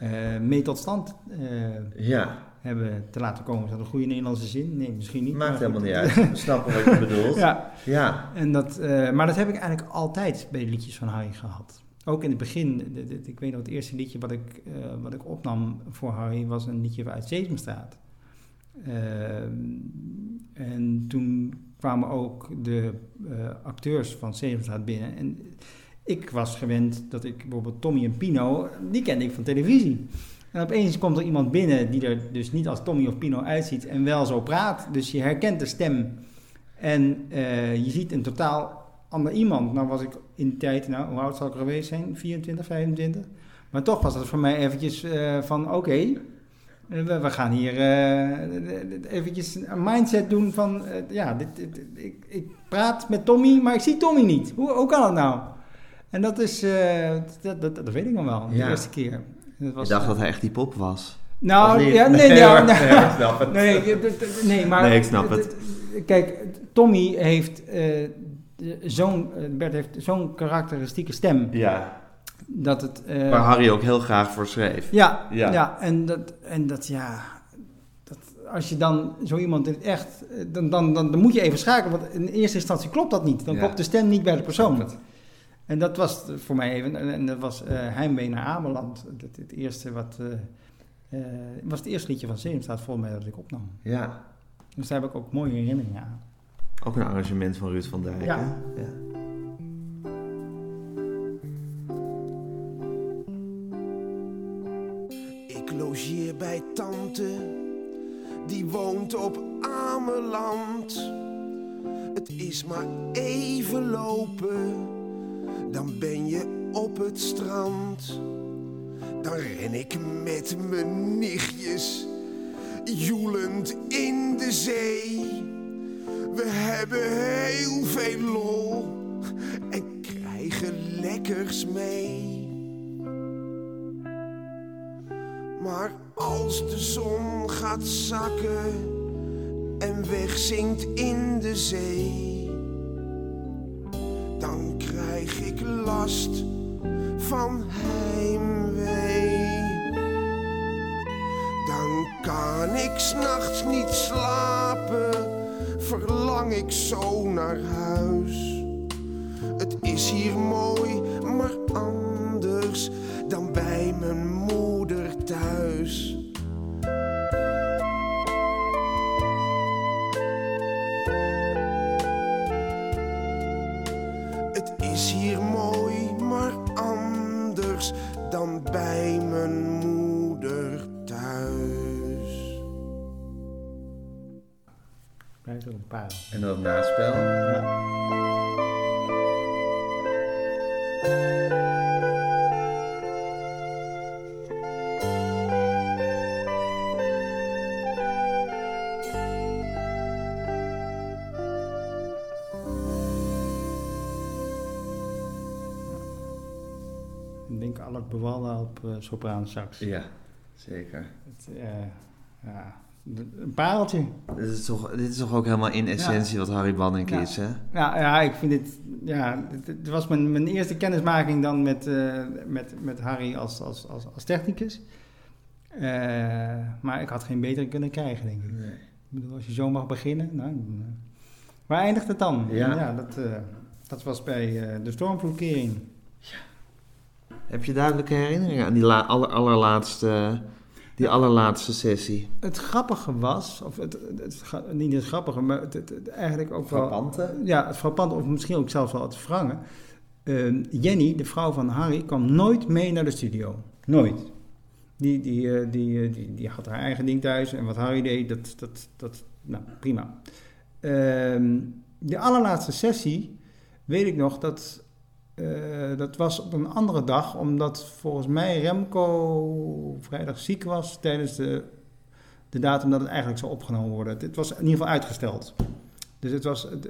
Speaker 2: eh, mee tot stand eh,
Speaker 1: Ja.
Speaker 2: Hebben te laten komen. Is dat een goede Nederlandse zin? Nee, misschien niet.
Speaker 1: Maakt helemaal niet uit. We snappen wat je bedoelt.
Speaker 2: ja.
Speaker 1: Ja.
Speaker 2: En dat, eh, maar dat heb ik eigenlijk altijd bij de liedjes van Harry gehad. Ook in het begin, de- de- ik weet nog het eerste liedje wat ik, eh, wat ik opnam voor Harry was een liedje uit Sesamstraat. Ehm, en toen kwamen ook de eh, acteurs van Sesamstraat binnen. En ik was gewend dat ik bijvoorbeeld Tommy en Pino, die kende ik van televisie. En opeens komt er iemand binnen die er dus niet als Tommy of Pino uitziet en wel zo praat. Dus je herkent de stem. En eh, je ziet een totaal ander iemand. Nou was ik in die tijd, nou hoe oud zal ik er geweest zijn? 24, 25? Maar toch was dat voor mij eventjes eh, van oké, eh, we, we gaan hier eh, eventjes een mindset doen van ja, dit, dit- ik, ik praat met Tommy, maar ik zie Tommy niet. Hoe, hoe kan dat nou? En dat is, dat, dat, dat weet ik nog wel, de
Speaker 1: Ja.
Speaker 2: eerste keer. Dat was,
Speaker 1: Ik dacht dat hij echt die pop was.
Speaker 2: nou, ja, nee,
Speaker 1: Nee,
Speaker 2: ja, nee,
Speaker 1: Nee, ik snap het.
Speaker 2: Nee, nee, maar...
Speaker 1: Nee, ik snap het.
Speaker 2: Kijk, Tommy heeft eh, zo'n... eh, Bert heeft zo'n karakteristieke stem.
Speaker 1: Ja.
Speaker 2: Dat het... eh,
Speaker 1: Waar Harry ook heel graag voor schreef.
Speaker 2: Ja,
Speaker 1: Ja.
Speaker 2: ja. en, dat, en dat, ja... Dat, als je dan zo iemand in het echt... eh, Dan, dan, dan, dan moet je even schakelen, want in eerste instantie klopt dat niet. Dan
Speaker 1: Ja.
Speaker 2: klopt de stem niet bij de persoon. En dat was voor mij even... En, dat was eh Heimwee naar Ameland. Het, het eerste wat... eh, eh, was het eerste liedje van Sesamstraat volgens mij dat ik opnam.
Speaker 1: Ja.
Speaker 2: Dus daar heb ik ook mooie herinneringen aan.
Speaker 1: Ook een arrangement van Ruud van Dijk.
Speaker 2: Ja.
Speaker 1: hè? ja.
Speaker 11: Ik logeer bij tante, die woont op Ameland. Het is maar even lopen, dan ben je op het strand. Dan ren ik met mijn nichtjes, joelend in de zee. We hebben heel veel lol en krijgen lekkers mee. Maar als de zon gaat zakken en wegzinkt in de zee, dan krijg ik last van heimwee. Dan kan ik s'nachts niet slapen, verlang ik zo naar huis.
Speaker 1: En dan het spel.
Speaker 2: Ja. Ik denk Alec Bewalda op uh, sopraan sax.
Speaker 1: Ja, zeker.
Speaker 2: Het, eh, de- een pareltje.
Speaker 1: Dit is toch, dit is toch ook helemaal in essentie wat Harry Banning
Speaker 2: Ja.
Speaker 1: is, hè?
Speaker 2: Ja, ja, ik vind dit... Ja, dit, dit was mijn, mijn eerste kennismaking dan met, eh, met, met Harry als, als, als, als technicus. Eh, maar ik had geen betere kunnen krijgen, denk ik.
Speaker 1: Nee.
Speaker 2: Ik bedoel, als je zo mag beginnen, nou... eh, Waar eindigt het dan?
Speaker 1: Ja.
Speaker 2: dat, dat was bij de stormvloedkering.
Speaker 1: Heb je duidelijke herinneringen aan die aller, allerlaatste, die allerlaatste sessie?
Speaker 2: Het grappige was, of het, het, niet het grappige, maar het, het- het eigenlijk ook wel...
Speaker 1: Frappante?
Speaker 2: Ja, het frappante, of misschien ook zelfs wel het wrange. Eh, Jenny, de vrouw van Harry, kwam nooit mee naar de studio. Nooit. Die, die, eh, die, eh, die, die had haar eigen ding thuis en wat Harry deed, dat, dat, dat nou, prima. Ehm, de allerlaatste sessie, weet ik nog, dat, eh, dat was op een andere dag, omdat volgens mij Remco vrijdag ziek was tijdens de, de datum dat het eigenlijk zou opgenomen worden. Het was in ieder geval uitgesteld. Dus het was, eh,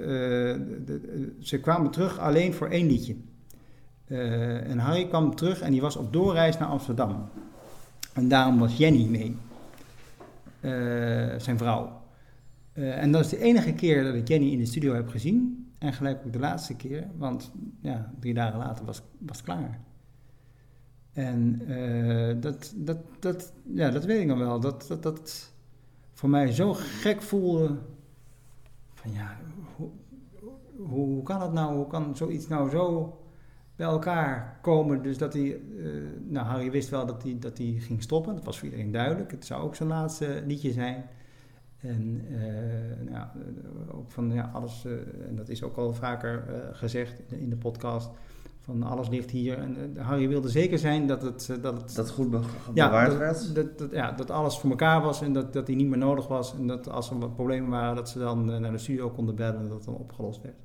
Speaker 2: ze kwamen terug alleen voor één liedje. Eh, en Harry kwam terug en die was op doorreis naar Amsterdam. En daarom was Jenny mee, zijn vrouw. En dat is de enige keer dat ik Jenny in de studio heb gezien. En gelijk ook de laatste keer, want ja, drie dagen later was, was het klaar. En eh, dat, dat, dat, ja, dat weet ik nog wel. Dat, dat, dat voor mij zo gek voelde. Van ja, hoe, hoe, kan het nou? Hoe kan zoiets nou zo bij elkaar komen? Dus dat hij, eh, nou Harry wist wel dat hij, dat hij ging stoppen. Dat was voor iedereen duidelijk. Het zou ook zijn laatste liedje zijn. En nou, ja, eh, ook van ja, alles, eh, en dat is ook al vaker gezegd in de, podcast, van alles ligt hier. En Harry wilde zeker zijn dat het... dat, het,
Speaker 1: Dat goed be-
Speaker 2: ja,
Speaker 1: bewaard
Speaker 2: dat,
Speaker 1: werd?
Speaker 2: Dat, dat, ja, dat alles voor elkaar was en dat, dat hij niet meer nodig was. En dat als er wat problemen waren, dat ze dan naar de studio konden bellen en dat het dan opgelost werd.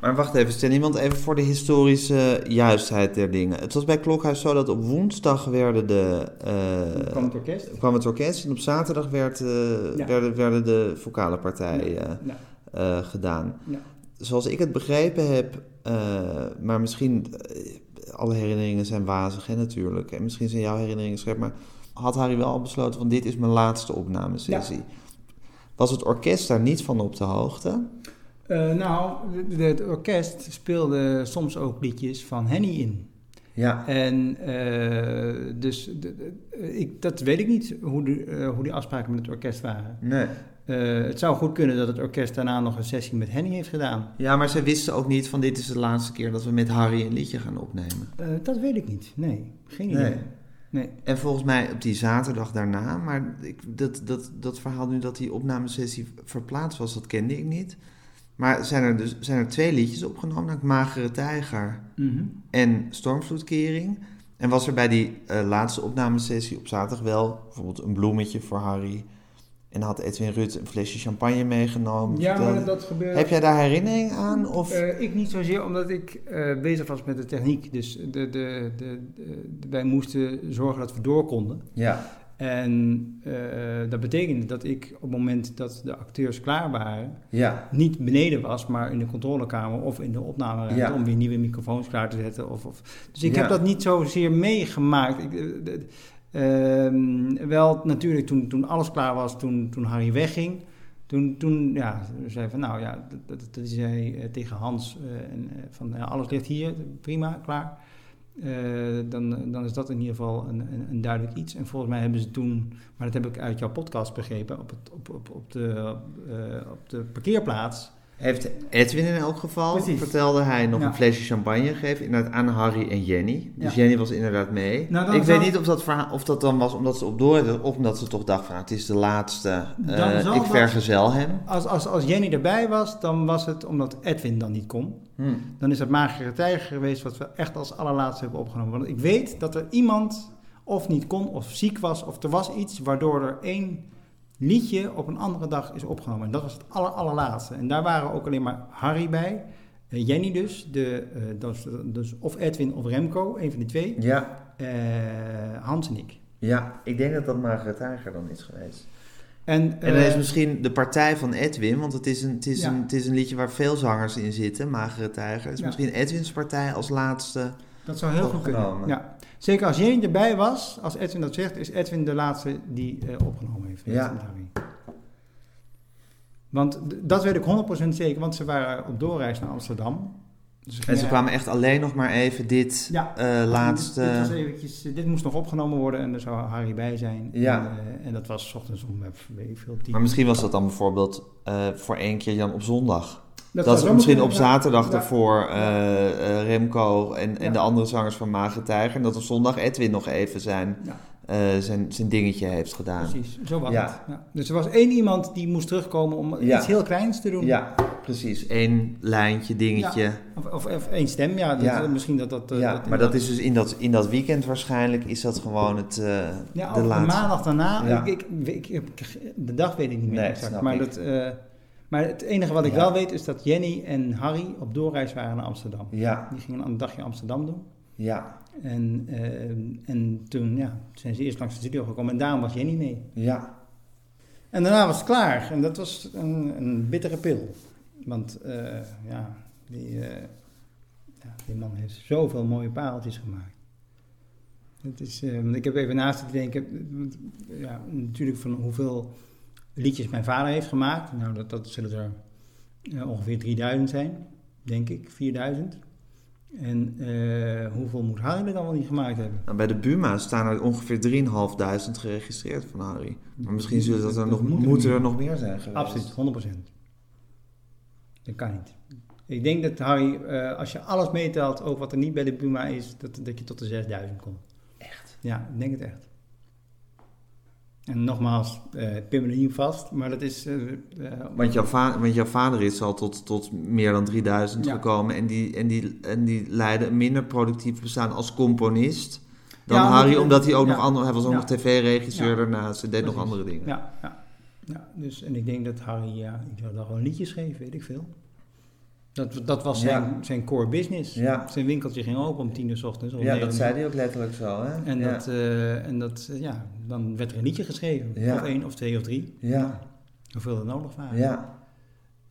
Speaker 1: Maar wacht even, stel iemand even voor de historische juistheid der dingen. Het was bij Klokhuis zo dat op woensdag werden de, eh,
Speaker 2: kwam het orkest.
Speaker 1: kwam het orkest en op zaterdag werd, eh,
Speaker 2: Ja.
Speaker 1: werden, werden de vocale partijen
Speaker 2: Ja, ja.
Speaker 1: eh, gedaan. Zoals ik het begrepen heb, maar misschien alle herinneringen zijn wazig hè, natuurlijk. En misschien zijn jouw herinneringen scherp, maar had Harry wel al besloten van dit is mijn laatste opnamesessie. Was het orkest daar niet van op de hoogte?
Speaker 2: Eh, nou, het orkest speelde soms ook liedjes van Henny in.
Speaker 1: Ja.
Speaker 2: En eh, dus de- de- ik, dat weet ik niet, hoe, de, eh, hoe die afspraken met het orkest waren.
Speaker 1: Nee.
Speaker 2: Eh, het zou goed kunnen dat het orkest daarna nog een sessie met Henny heeft gedaan.
Speaker 1: Ja, maar zij wisten ook niet van dit is de laatste keer dat we met Harry een liedje gaan opnemen.
Speaker 2: Eh, dat weet ik niet, nee. Geen idee.
Speaker 1: Nee.
Speaker 2: Nee.
Speaker 1: En volgens mij op die zaterdag daarna, maar ik, dat, dat, dat verhaal nu dat die opnamesessie verplaatst was, dat kende ik niet. Maar zijn er dus zijn er twee liedjes opgenomen, namelijk Magere Tijger
Speaker 2: Mhm.
Speaker 1: en Stormvloedkering. En was er bij die eh, laatste opnamesessie op zaterdag wel bijvoorbeeld een bloemetje voor Harry. En had Edwin Rutte een flesje champagne meegenomen.
Speaker 2: Ja, maar dat gebeurt...
Speaker 1: Heb jij daar herinnering aan? Of?
Speaker 2: Eh, ik niet zozeer, omdat ik eh, bezig was met de techniek. Dus de, de, de, de- wij moesten zorgen dat we door konden.
Speaker 1: Ja.
Speaker 2: En eh, dat betekende dat ik op het moment dat de acteurs klaar waren,
Speaker 1: Ja.
Speaker 2: niet beneden was, maar in de controlekamer of in de opnameruimte
Speaker 1: Ja.
Speaker 2: om weer nieuwe microfoons klaar te zetten. Of, of. Dus ik
Speaker 1: Ja.
Speaker 2: heb dat niet zozeer meegemaakt. Ik, eh, ehm, wel natuurlijk toen, toen alles klaar was, toen, toen Harry wegging. Toen, toen ja, zei van nou ja, dat, dat, dat zei eh, tegen Hans en, van alles ligt hier, prima, klaar. Eh, dan, dan is dat in ieder geval een, een, een duidelijk iets. En volgens mij hebben ze toen, maar dat heb ik uit jouw podcast begrepen, op, op, op, op, de, eh, op de parkeerplaats.
Speaker 1: Heeft Edwin in elk geval,
Speaker 2: Precies.
Speaker 1: vertelde hij, nog
Speaker 2: Ja.
Speaker 1: een flesje champagne gegeven. Inderdaad aan Harry en Jenny. Dus
Speaker 2: Ja.
Speaker 1: Jenny was inderdaad mee.
Speaker 2: Nou,
Speaker 1: ik weet niet of dat, verhaal, of dat dan was omdat ze op door of omdat ze toch dacht van het is de laatste. Eh, ik
Speaker 2: dat-
Speaker 1: vergezel hem.
Speaker 2: Als, als, als Jenny erbij was, dan was het omdat Edwin dan niet kon.
Speaker 1: Hmm.
Speaker 2: Dan is het Magere Tijger geweest wat we echt als allerlaatste hebben opgenomen. Want ik weet dat er iemand of niet kon of ziek was of er was iets waardoor er één liedje op een andere dag is opgenomen. En dat was het aller, allerlaatste. En daar waren ook alleen maar Harry bij, eh, Jenny dus, de, was dus of Edwin of Remco, een van die twee,
Speaker 1: Ja,
Speaker 2: Hans en ik.
Speaker 1: ja, ik denk dat dat Margaret Tijger dan is geweest.
Speaker 2: En,
Speaker 1: En is misschien de partij van Edwin, want het is een, het is
Speaker 2: Ja.
Speaker 1: een, het is een liedje waar veel zangers in zitten, Magere Tijger. is
Speaker 2: Ja.
Speaker 1: misschien Edwins partij als laatste.
Speaker 2: Dat zou heel goed kunnen. Ja. Zeker als Jenny erbij was, als Edwin dat zegt, is Edwin de laatste die eh, opgenomen heeft.
Speaker 1: Ja.
Speaker 2: Want dat weet ik 100% zeker, want ze waren op doorreis naar Amsterdam. Dus
Speaker 1: En ze kwamen echt alleen nog maar even dit
Speaker 2: Ja.
Speaker 1: eh, laatste...
Speaker 2: Dit, dit was eventjes, eh, dit moest nog opgenomen worden en er zou Harry bij zijn.
Speaker 1: Ja.
Speaker 2: En, en dat was 's ochtends om weet ik veel tien.
Speaker 1: Maar misschien was dat dan bijvoorbeeld voor één keer dan op zondag. Dat, is misschien op zaterdag daarvoor eh, eh, Remco en, en de andere zangers van Magere Tijger. En dat op zondag Edwin nog even zijn, eh, zijn, zijn dingetje heeft gedaan.
Speaker 2: Precies, zo was
Speaker 1: Ja.
Speaker 2: het. Dus er was één iemand die moest terugkomen om iets heel kleins te doen.
Speaker 1: Ja, precies. Eén lijntje, dingetje.
Speaker 2: Ja. Of, of, of één stem, ja. Dat. Misschien dat dat...
Speaker 1: Ja,
Speaker 2: dat
Speaker 1: maar dat is dus in dat, in dat weekend waarschijnlijk is dat gewoon het, eh,
Speaker 2: Ja,
Speaker 1: de laatste.
Speaker 2: maandag daarna.
Speaker 1: Ja.
Speaker 2: Ik, ik, ik, de dag weet ik niet meer
Speaker 1: Nee,
Speaker 2: exact. Maar,
Speaker 1: ik.
Speaker 2: dat, maar het enige wat ik
Speaker 1: Ja.
Speaker 2: wel weet is dat Jenny en Harry op doorreis waren naar Amsterdam.
Speaker 1: Ja,
Speaker 2: Die gingen een dagje Amsterdam doen.
Speaker 1: ja,
Speaker 2: En, eh, en toen ja, zijn ze eerst langs de studio gekomen en daarom was Jenny mee.
Speaker 1: ja.
Speaker 2: En daarna was het klaar. En dat was een, een bittere pil. Want eh, ja, die, eh, ja, die man heeft zoveel mooie pareltjes gemaakt. Het is, ik heb even naast te denken, ja, natuurlijk van hoeveel liedjes mijn vader heeft gemaakt. Nou, dat, dat zullen er eh, ongeveer 3000 zijn, denk ik, 4000. En eh, hoeveel moet Harry er dan wel niet gemaakt hebben?
Speaker 1: Nou, bij de Buma staan er ongeveer 3.500 geregistreerd van Harry. Maar misschien zullen dat er
Speaker 2: Dat
Speaker 1: nog,
Speaker 2: moet er
Speaker 1: moeten er nog meer zijn geweest.
Speaker 2: Absoluut, 100%. Dat kan niet. Ik denk dat Harry, eh, als je alles meetelt, ook wat er niet bij de Buma is, dat, dat je tot de 6000 komt.
Speaker 1: Echt?
Speaker 2: Ja, ik denk het echt. En nogmaals, eh pin me niet vast, maar dat is... eh, eh,
Speaker 1: Want jouw, want jouw vader is al tot, tot meer dan 3000
Speaker 2: Ja.
Speaker 1: gekomen. En die, en, die, en die leidde een minder productief bestaan als componist dan
Speaker 2: Ja,
Speaker 1: Harry. Omdat hij ook
Speaker 2: ja.
Speaker 1: nog andere... Hij was ook nog tv-regisseur daarnaast. Hij deed nog andere dingen.
Speaker 2: Ja, ja, ja, dus en ik denk dat Harry, ja, ik zou dan gewoon liedjes schreef, weet ik veel. Dat, dat was zijn,
Speaker 1: Ja.
Speaker 2: zijn core business.
Speaker 1: Ja.
Speaker 2: Zijn winkeltje ging open om tien uur 's ochtends.
Speaker 1: Ja, dat
Speaker 2: uur.
Speaker 1: zei hij ook letterlijk zo, hè?
Speaker 2: En,
Speaker 1: ja.
Speaker 2: dat, eh, en dat, eh, ja, dan werd er een liedje geschreven. Of één, of twee, of drie.
Speaker 1: Ja.
Speaker 2: Hoeveel er nodig waren.
Speaker 1: Ja.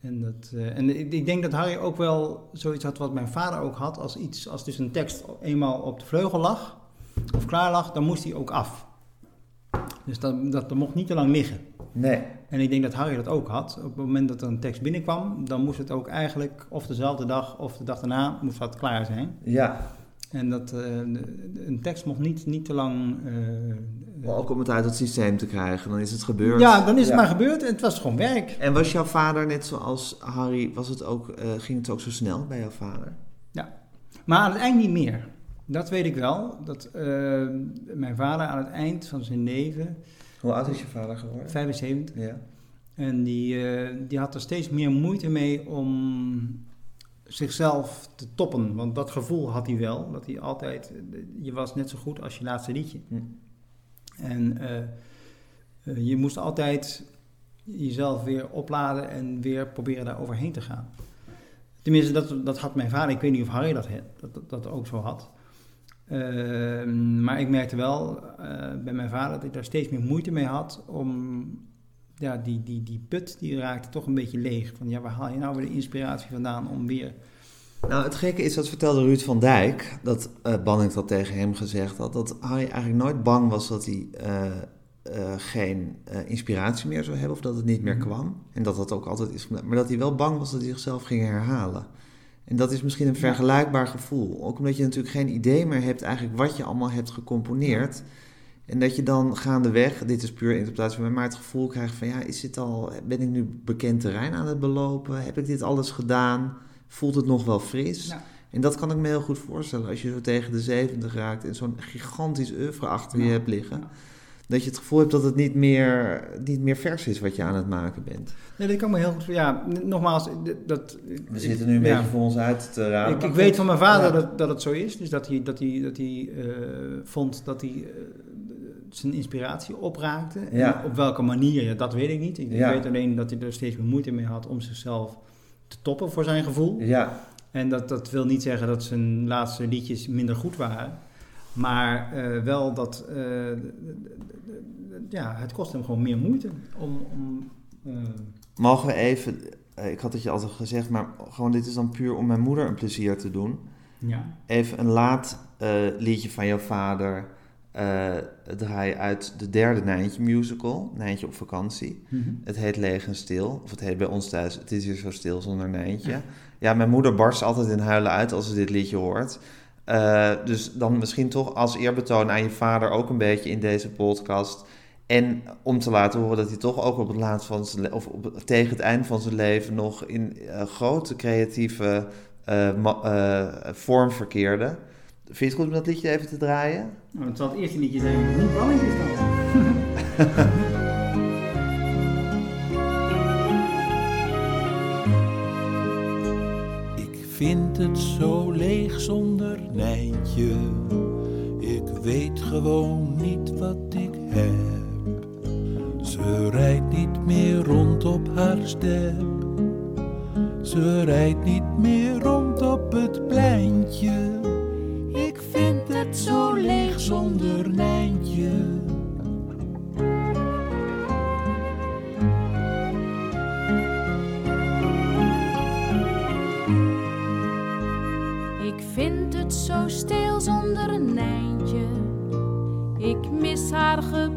Speaker 2: En, dat, eh, en ik, ik denk dat Harry ook wel zoiets had wat mijn vader ook had. Als, iets, als dus een tekst eenmaal op de vleugel lag, of klaar lag, dan moest hij ook af. Dus dat, dat, dat mocht niet te lang liggen.
Speaker 1: Nee.
Speaker 2: En ik denk dat Harry dat ook had. Op het moment dat er een tekst binnenkwam, dan moest het ook eigenlijk of dezelfde dag of de dag daarna moest dat klaar zijn.
Speaker 1: Ja.
Speaker 2: En dat eh, een tekst mocht niet, niet te lang.
Speaker 1: Maar ook om het uit het systeem te krijgen. Dan is het gebeurd.
Speaker 2: ja, dan is het
Speaker 1: Ja.
Speaker 2: maar gebeurd en het was gewoon werk.
Speaker 1: En was jouw vader net zoals Harry, was het ook, eh, ging het ook zo snel bij jouw vader?
Speaker 2: Maar aan het eind niet meer. Dat weet ik wel. Dat mijn vader aan het eind van zijn leven,
Speaker 1: Hoe oud is je vader geworden?
Speaker 2: 75,
Speaker 1: Ja.
Speaker 2: en die, eh, die had er steeds meer moeite mee om zichzelf te toppen. Want dat gevoel had hij wel. Dat hij altijd, je was net zo goed als je laatste liedje.
Speaker 1: Hm.
Speaker 2: En eh, eh, je moest altijd jezelf weer opladen en weer proberen daar overheen te gaan. Tenminste, dat, dat had mijn vader. Ik weet niet of Harry dat, dat, dat ook zo had. Ehm, maar ik merkte wel eh, bij mijn vader dat ik daar steeds meer moeite mee had om ja, die, die, die put die raakte toch een beetje leeg. Van ja, waar haal je nou weer de inspiratie vandaan om weer.
Speaker 1: Nou, het gekke is, dat vertelde Ruud van Dijk, dat eh Banning dat tegen hem gezegd had, dat Harry eigenlijk nooit bang was dat hij eh, geen inspiratie meer zou hebben of dat het niet meer
Speaker 2: Mhm.
Speaker 1: kwam. En dat dat ook altijd is, maar dat hij wel bang was dat hij zichzelf ging herhalen. En dat is misschien een vergelijkbaar gevoel. Ook omdat je natuurlijk geen idee meer hebt eigenlijk wat je allemaal hebt gecomponeerd. En dat je dan gaandeweg, dit is puur interpretatie van mij, maar het gevoel krijgt van ja, is dit al, ben ik nu bekend terrein aan het belopen? Heb ik dit alles gedaan? Voelt het nog wel fris?
Speaker 2: Ja.
Speaker 1: En dat kan ik me heel goed voorstellen als je zo tegen de 70 raakt en zo'n gigantisch oeuvre achter je hebt liggen. Dat je het gevoel hebt dat het niet meer, niet meer vers is wat je aan het maken bent.
Speaker 2: Nee, dat kan me heel goed. Ja, nogmaals, dat.
Speaker 1: We zitten nu een
Speaker 2: ja.
Speaker 1: beetje voor ons uit te raden.
Speaker 2: Ik, ik
Speaker 1: goed.
Speaker 2: weet van mijn vader
Speaker 1: Ja.
Speaker 2: dat, dat het zo is. Dus dat hij, dat hij, dat hij eh, vond dat hij eh, zijn inspiratie opraakte.
Speaker 1: Ja.
Speaker 2: En op welke manier, ja, dat weet ik niet. Ik weet alleen dat hij er steeds meer moeite mee had om zichzelf te toppen voor zijn gevoel.
Speaker 1: Ja,
Speaker 2: En dat, dat wil niet zeggen dat zijn laatste liedjes minder goed waren. Maar eh, wel dat eh, ja, het kost hem gewoon meer moeite om. om eh,
Speaker 1: mogen we even, ik had het je altijd gezegd, maar gewoon dit is dan puur om mijn moeder een plezier te doen.
Speaker 2: ja.
Speaker 1: Even een laat liedje van jouw vader draaien uit de derde Nijntje musical, Nijntje op vakantie.
Speaker 2: Mhm.
Speaker 1: Het heet Leeg en Stil, of het heet bij ons thuis Het is hier zo stil zonder Nijntje. Ja, mijn moeder barst altijd in huilen uit als ze dit liedje hoort. Eh, dus dan misschien toch als eerbetoon aan je vader ook een beetje in deze podcast. En om te laten horen dat hij toch ook op het laatst van zijn of op, tegen het eind van zijn leven nog in eh, grote creatieve eh, vorm verkeerde. Vind je het goed om dat liedje even te draaien?
Speaker 2: Nou, het zal het eerste liedje zijn. Hoe balling is dan?
Speaker 3: vind het zo leeg zonder Nijntje. Ik weet gewoon niet wat ik heb. Ze rijdt niet meer rond op haar step. Ze rijdt niet meer rond op het pleintje. Ik vind het zo leeg
Speaker 12: stil zonder een Nijntje. Ik mis haar gepraat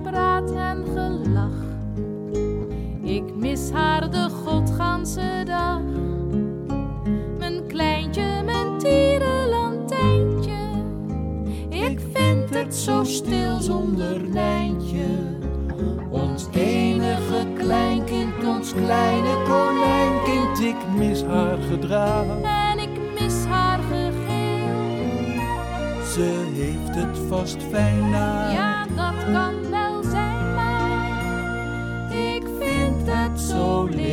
Speaker 12: Ja, dat kan wel zijn, maar ik vind het zo leeg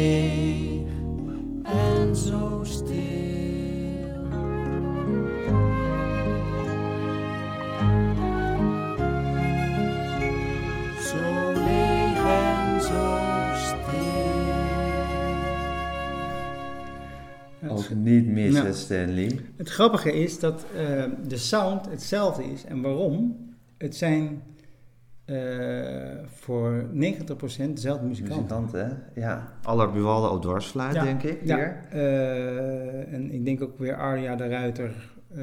Speaker 1: Niet missen,
Speaker 2: Nou.
Speaker 1: Stanley.
Speaker 2: Het grappige is dat eh, de sound hetzelfde is. En waarom? Het zijn eh, voor 90% dezelfde muzikanten.
Speaker 1: Muzikant, hè? Ja. Aller Buwalde op dwarsfluit,
Speaker 2: Ja,
Speaker 1: denk ik.
Speaker 2: Ja,
Speaker 1: Hier.
Speaker 2: eh, en ik denk ook weer Arja de Ruiter eh,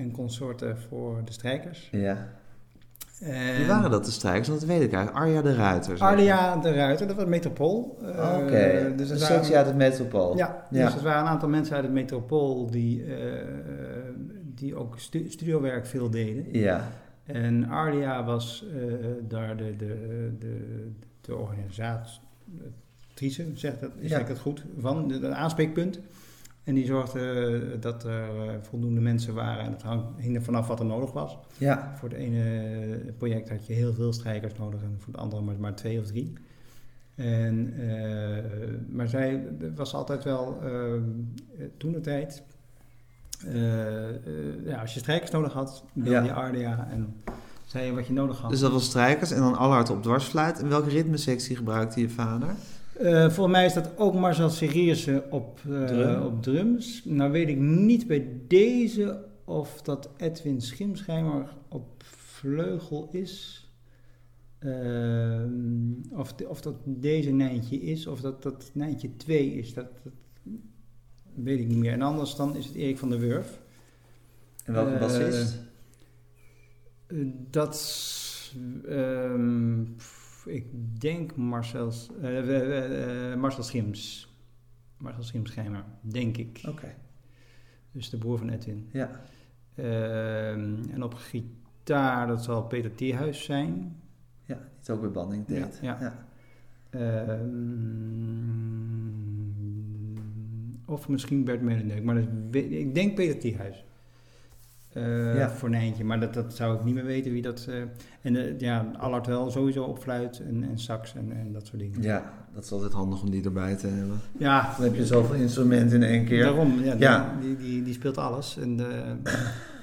Speaker 2: en consorten voor de strijkers.
Speaker 1: Ja.
Speaker 2: En
Speaker 1: Wie waren dat de strijkers? Want dat weet ik eigenlijk. Arja de Ruiter. zeg
Speaker 2: Arja de Ruiter, dat was Metropool. Eh,
Speaker 1: Oké,
Speaker 2: dus
Speaker 1: een sectie uit het metropool.
Speaker 2: Ja,
Speaker 1: Ja.
Speaker 2: dus het waren een aantal mensen uit het Metropool die, eh, die ook stu- studiowerk veel deden.
Speaker 1: Ja.
Speaker 2: En Arlia was eh, daar de, de, de, de organisatrice, zegt dat,
Speaker 1: Ja.
Speaker 2: zeg ik dat goed, van, de aanspreekpunt. En die zorgde eh, dat er eh, voldoende mensen waren en hang, hing er vanaf wat er nodig was.
Speaker 1: Ja.
Speaker 2: Voor het ene project had je heel veel strijkers nodig en voor het andere maar, maar twee of drie. En, eh, maar zij was altijd wel, eh, toen de tijd, eh, eh, ja, als je strijkers nodig had, belde
Speaker 1: Ja.
Speaker 2: je Ardia en zei je wat je nodig had.
Speaker 1: Dus dat was strijkers en dan Allard op dwarsfluit. En welke ritmesectie gebruikte je vader?
Speaker 2: Eh, volgens mij is dat ook Marcel Serierse op, eh,
Speaker 1: Drum.
Speaker 2: op drums. Nou weet ik niet bij deze of dat Edwin Schimschijmer op vleugel is. Ehm, of, de- of dat deze Nijntje is, of dat dat Nijntje 2 is. Dat, dat weet ik niet meer. En anders dan is het Erik van der Wurf.
Speaker 1: En welke
Speaker 2: Eh,
Speaker 1: bassist?
Speaker 2: eh, dat ehm, pff, ik denk Marcel, eh, Marcel Schims. Marcel Schimschijmer, denk ik.
Speaker 1: Oké.
Speaker 2: Dus de broer van Edwin.
Speaker 1: Ja.
Speaker 2: Ehm, en op gitaar, dat zal Peter Tierhuis zijn.
Speaker 1: Ja, die het ook bij Banning deed.
Speaker 2: Ja, ja. Ehm, of misschien Bert Melendeuk, maar dat ik denk Peter Tierhuis. Eh,
Speaker 1: Ja.
Speaker 2: Voor Nijntje, maar dat, dat zou ik niet meer weten wie dat... eh, en eh, ja, Allard wel sowieso op fluit en, en sax en, en dat soort dingen.
Speaker 1: Ja, dat is altijd handig om die erbij te hebben.
Speaker 2: Ja.
Speaker 1: Dan heb je zoveel instrumenten in één keer.
Speaker 2: Daarom, ja,
Speaker 1: Ja.
Speaker 2: Die, die, die speelt alles en,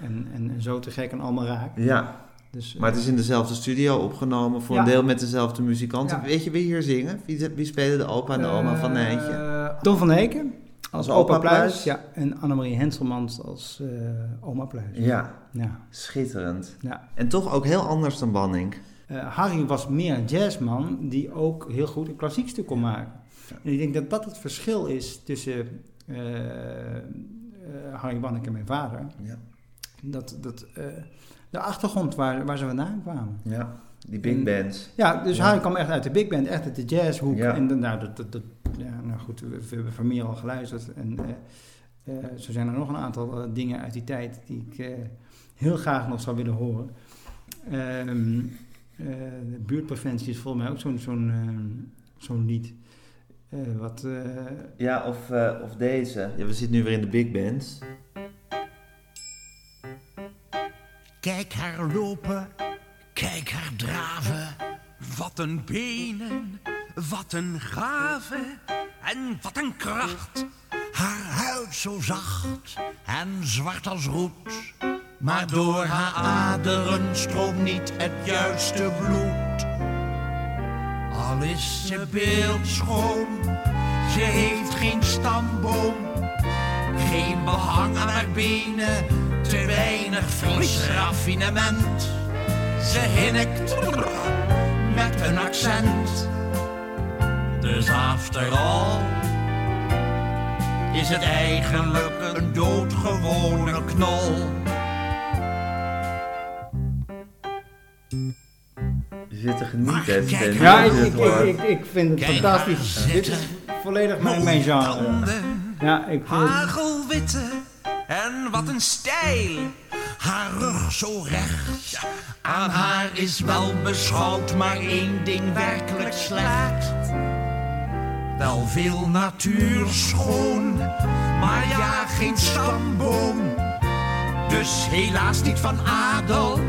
Speaker 2: en, en, zo te gek en allemaal raak.
Speaker 1: Ja.
Speaker 2: Dus,
Speaker 1: Maar het is in dezelfde studio opgenomen, voor een deel met dezelfde muzikanten. Weet je wie hier zingen? Wie, wie spelen de opa en de oma van Nijntje?
Speaker 2: Eh, Don van Heken als
Speaker 1: opa
Speaker 2: opa Pluis. Ja, en Annemarie Henselmans als eh, oma Pluis.
Speaker 1: Ja,
Speaker 2: Ja.
Speaker 1: schitterend.
Speaker 2: Ja.
Speaker 1: En toch ook heel anders dan Banning.
Speaker 2: Eh, Harry was meer een jazzman die ook heel goed een klassiek stuk kon maken. En ik denk dat dat het verschil is tussen eh, Harry Bannek en mijn vader.
Speaker 1: Ja.
Speaker 2: Dat, dat, de achtergrond waar, waar ze vandaan kwamen.
Speaker 1: Ja, die big
Speaker 2: En-
Speaker 1: bands.
Speaker 2: Ja, dus
Speaker 1: Ja.
Speaker 2: Harry kwam echt uit de big band, echt uit de jazzhoek.
Speaker 1: Ja.
Speaker 2: En nou, dat, dat, dat, ja, nou goed, we, we hebben van meer al geluisterd. En eh, eh, zo zijn er nog een aantal eh, dingen uit die tijd die ik eh, heel graag nog zou willen horen. Ehm, eh, de buurtpreventie is volgens mij ook zo'n zo'n ehm, zo'n lied. Eh, wat, eh,
Speaker 1: Ja, of, eh, of deze. Ja, we zitten nu weer in de big bands.
Speaker 3: Kijk haar lopen, kijk haar draven. Wat een benen, wat een gave en wat een kracht. Haar huid zo zacht en zwart als roet. Maar door haar aderen stroomt niet het juiste bloed. Al is ze beeldschoon, ze heeft geen stamboom. Geen behang aan haar benen, te weinig fris raffinement. Ze hinnikt met een accent. Dus after all is het eigenlijk een doodgewone knol.
Speaker 1: Je zit te genieten. Stan,
Speaker 2: ja, ik, ik, ik, ik, vind het
Speaker 3: Kijk
Speaker 2: fantastisch. Dit is volledig mijn, mijn genre. Ja, ik vind het...
Speaker 3: Hagelwitte en wat een stijl. Haar rug zo recht. Aan haar is wel beschouwd maar één ding werkelijk slecht. Wel veel natuur schoon, maar ja, geen stamboom. Dus helaas niet van adel.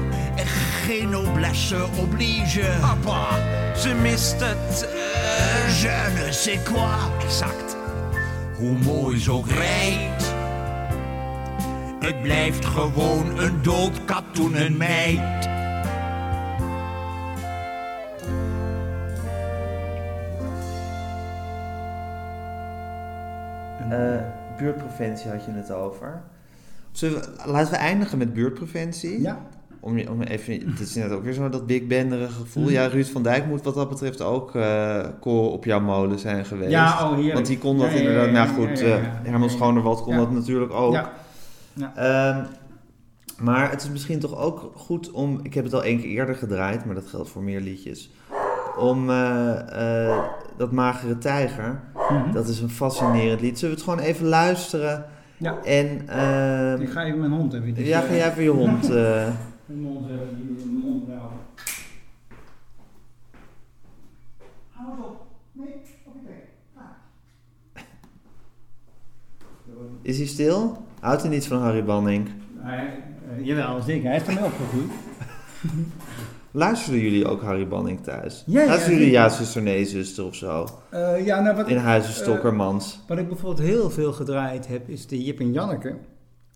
Speaker 3: Geen noblesse oblige. Papa, ze mist het. eh, je ne sais quoi. Exact. Hoe mooi ze ook rijdt. Het blijft gewoon een dood katoenen meid.
Speaker 1: Eh, buurtpreventie had je het over. Zullen we, laten we eindigen met buurtpreventie.
Speaker 2: Ja.
Speaker 1: Om, je- om even, het is net ook weer zo dat big banderige gevoel.
Speaker 2: Mhm.
Speaker 1: Ja, Ruud van Dijk moet wat dat betreft ook eh koren op jouw molen zijn geweest.
Speaker 2: Ja, oh, heerlijk.
Speaker 1: Want die kon dat
Speaker 2: Ja, ja, ja,
Speaker 1: inderdaad.
Speaker 2: ja,
Speaker 1: nou goed,
Speaker 2: ja, ja,
Speaker 1: eh,
Speaker 2: ja.
Speaker 1: Herman Schonerwald kon
Speaker 2: Ja.
Speaker 1: dat natuurlijk ook.
Speaker 2: Ja.
Speaker 1: Ehm, maar het is misschien toch ook goed om... Ik heb het al één keer eerder gedraaid, maar dat geldt voor meer liedjes. Om eh, eh, dat Magere Tijger,
Speaker 2: Mhm.
Speaker 1: dat is een fascinerend lied. Zullen we het gewoon even luisteren?
Speaker 2: Ja.
Speaker 1: En, ehm,
Speaker 2: Ik ga even mijn hond hebben. Dus,
Speaker 1: ja, ga jij even je hond... eh,
Speaker 2: Mijn mond hebben, die mijn mond houden. Hou eens op. Nee, oké.
Speaker 1: is hij stil? Houdt hij niet van Harry Banning?
Speaker 2: Hij, eh, jawel, zeker. Hij is van mij opgegroeid.
Speaker 1: Luisteren jullie ook Harry Banning thuis?
Speaker 2: Ja, ja,
Speaker 1: Luisteren jullie. Ja, zuster, nee, zuster of zo?
Speaker 2: Eh, ja, nou, wat
Speaker 1: In
Speaker 2: ik,
Speaker 1: Huizen
Speaker 2: eh,
Speaker 1: Stokkermans.
Speaker 2: wat ik bijvoorbeeld heel veel gedraaid heb, is de Jip en Janneke.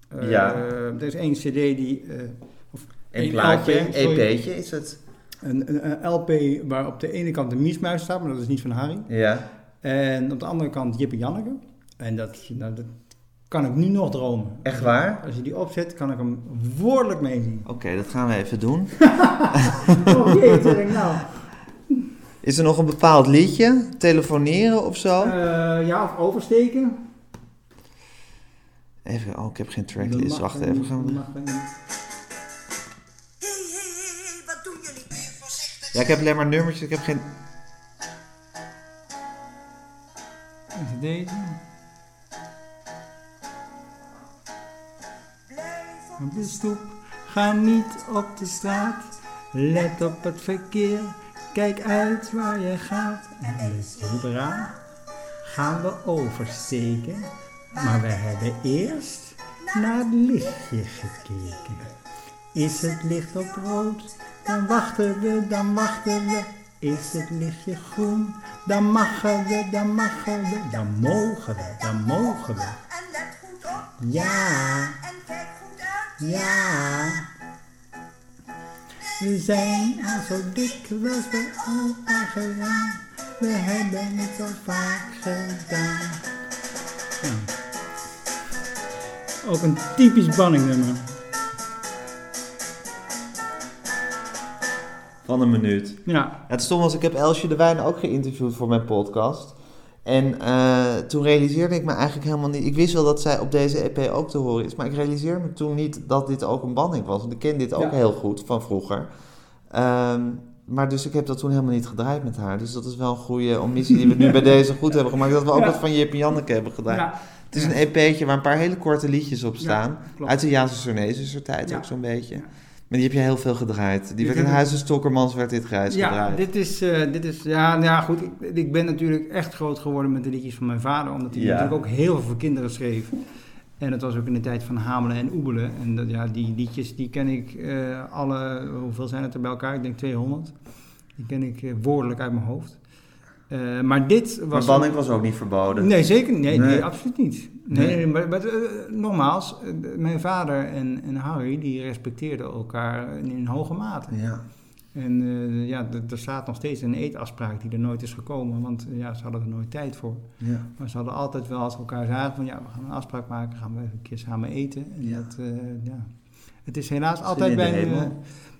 Speaker 2: Eh,
Speaker 1: Ja.
Speaker 2: Er is één cd die... eh, of
Speaker 1: Een
Speaker 2: één
Speaker 1: plaatje,
Speaker 2: LP, sorry.
Speaker 1: EP'tje is het?
Speaker 2: Een, een, een LP waar op de ene kant de miesmuis staat, maar dat is niet van Harry.
Speaker 1: Ja.
Speaker 2: En op de andere kant Jip en Janneke. En dat, nou, dat kan ik nu nog dromen.
Speaker 1: Echt waar?
Speaker 2: Als je die opzet, kan ik hem woordelijk meezien.
Speaker 1: Oké, dat gaan we even doen.
Speaker 2: Oh jee, zeg ik nou?
Speaker 1: Is er nog een bepaald liedje? Telefoneren of zo?
Speaker 2: Eh, ja, of oversteken.
Speaker 1: Even, oh, ik heb geen tracklist. Wacht even. Gaan we... Ja, ik heb alleen maar nummertjes. Ik heb geen...
Speaker 2: Is het deze? Op de stoep, ga niet op de straat. Let op het verkeer, kijk uit waar je gaat. En zodra gaan we oversteken. Maar we hebben eerst naar het lichtje gekeken. Is het licht op rood, dan wachten we, dan wachten we. Is het lichtje groen, dan mogen we, dan mogen we, dan mogen we, dan mogen we. Ja, ja. We zijn al zo dikwijls bij elkaar gedaan. We hebben het al vaak gedaan. Ja. Ook een typisch banningnummer.
Speaker 1: Van een minuut.
Speaker 2: Ja.
Speaker 1: Het stom was, ik heb Elsje de Wijn ook geïnterviewd voor mijn podcast. En eh, toen realiseerde ik me eigenlijk helemaal niet... Ik wist wel dat zij op deze EP ook te horen is. Maar ik realiseerde me toen niet dat dit ook een banning was. Want ik ken dit ook
Speaker 2: Ja.
Speaker 1: heel goed van vroeger. Ehm, maar dus ik heb dat toen helemaal niet gedraaid met haar. Dus dat is wel een goede omissie die we nu bij deze goed hebben gemaakt. Dat we ook
Speaker 2: Ja.
Speaker 1: wat van Jip en Janneke hebben gedaan.
Speaker 2: Ja.
Speaker 1: Het is een EP'tje waar een paar hele korte liedjes op staan. Uit de Jaanse Sornesis tijd
Speaker 2: Ja.
Speaker 1: ook zo'n beetje. Maar die heb je heel veel gedraaid. Die werd in Huizen Stokkermans werd dit grijs
Speaker 2: Ja,
Speaker 1: gedraaid.
Speaker 2: dit is, eh, dit is, ja, nou ja, goed. Ik, ik ben natuurlijk echt groot geworden met de liedjes van mijn vader, omdat hij
Speaker 1: Ja.
Speaker 2: natuurlijk ook heel veel voor kinderen schreef. En dat was ook in de tijd van Hamelen en Oebelen. En dat, ja, die liedjes, die ken ik eh, alle, hoeveel zijn het er bij elkaar? Ik denk 200. Die ken ik eh, woordelijk uit mijn hoofd. Maar dit
Speaker 1: Maar
Speaker 2: was...
Speaker 1: banning was ook niet verboden.
Speaker 2: Nee, zeker nee. Nee. absoluut niet. Nee,
Speaker 1: Nee.
Speaker 2: maar, maar, eh, nogmaals, eh, mijn vader en, en Harry, die respecteerden elkaar in, in hoge mate.
Speaker 1: Ja.
Speaker 2: En eh, ja, er staat nog steeds een eetafspraak die er nooit is gekomen, want ja, ze hadden er nooit tijd voor.
Speaker 1: Ja.
Speaker 2: Maar ze hadden altijd wel als ze elkaar zagen van ja, we gaan een afspraak maken, gaan we even een keer samen eten. En
Speaker 1: Ja.
Speaker 2: dat, ja. Het is helaas altijd bij...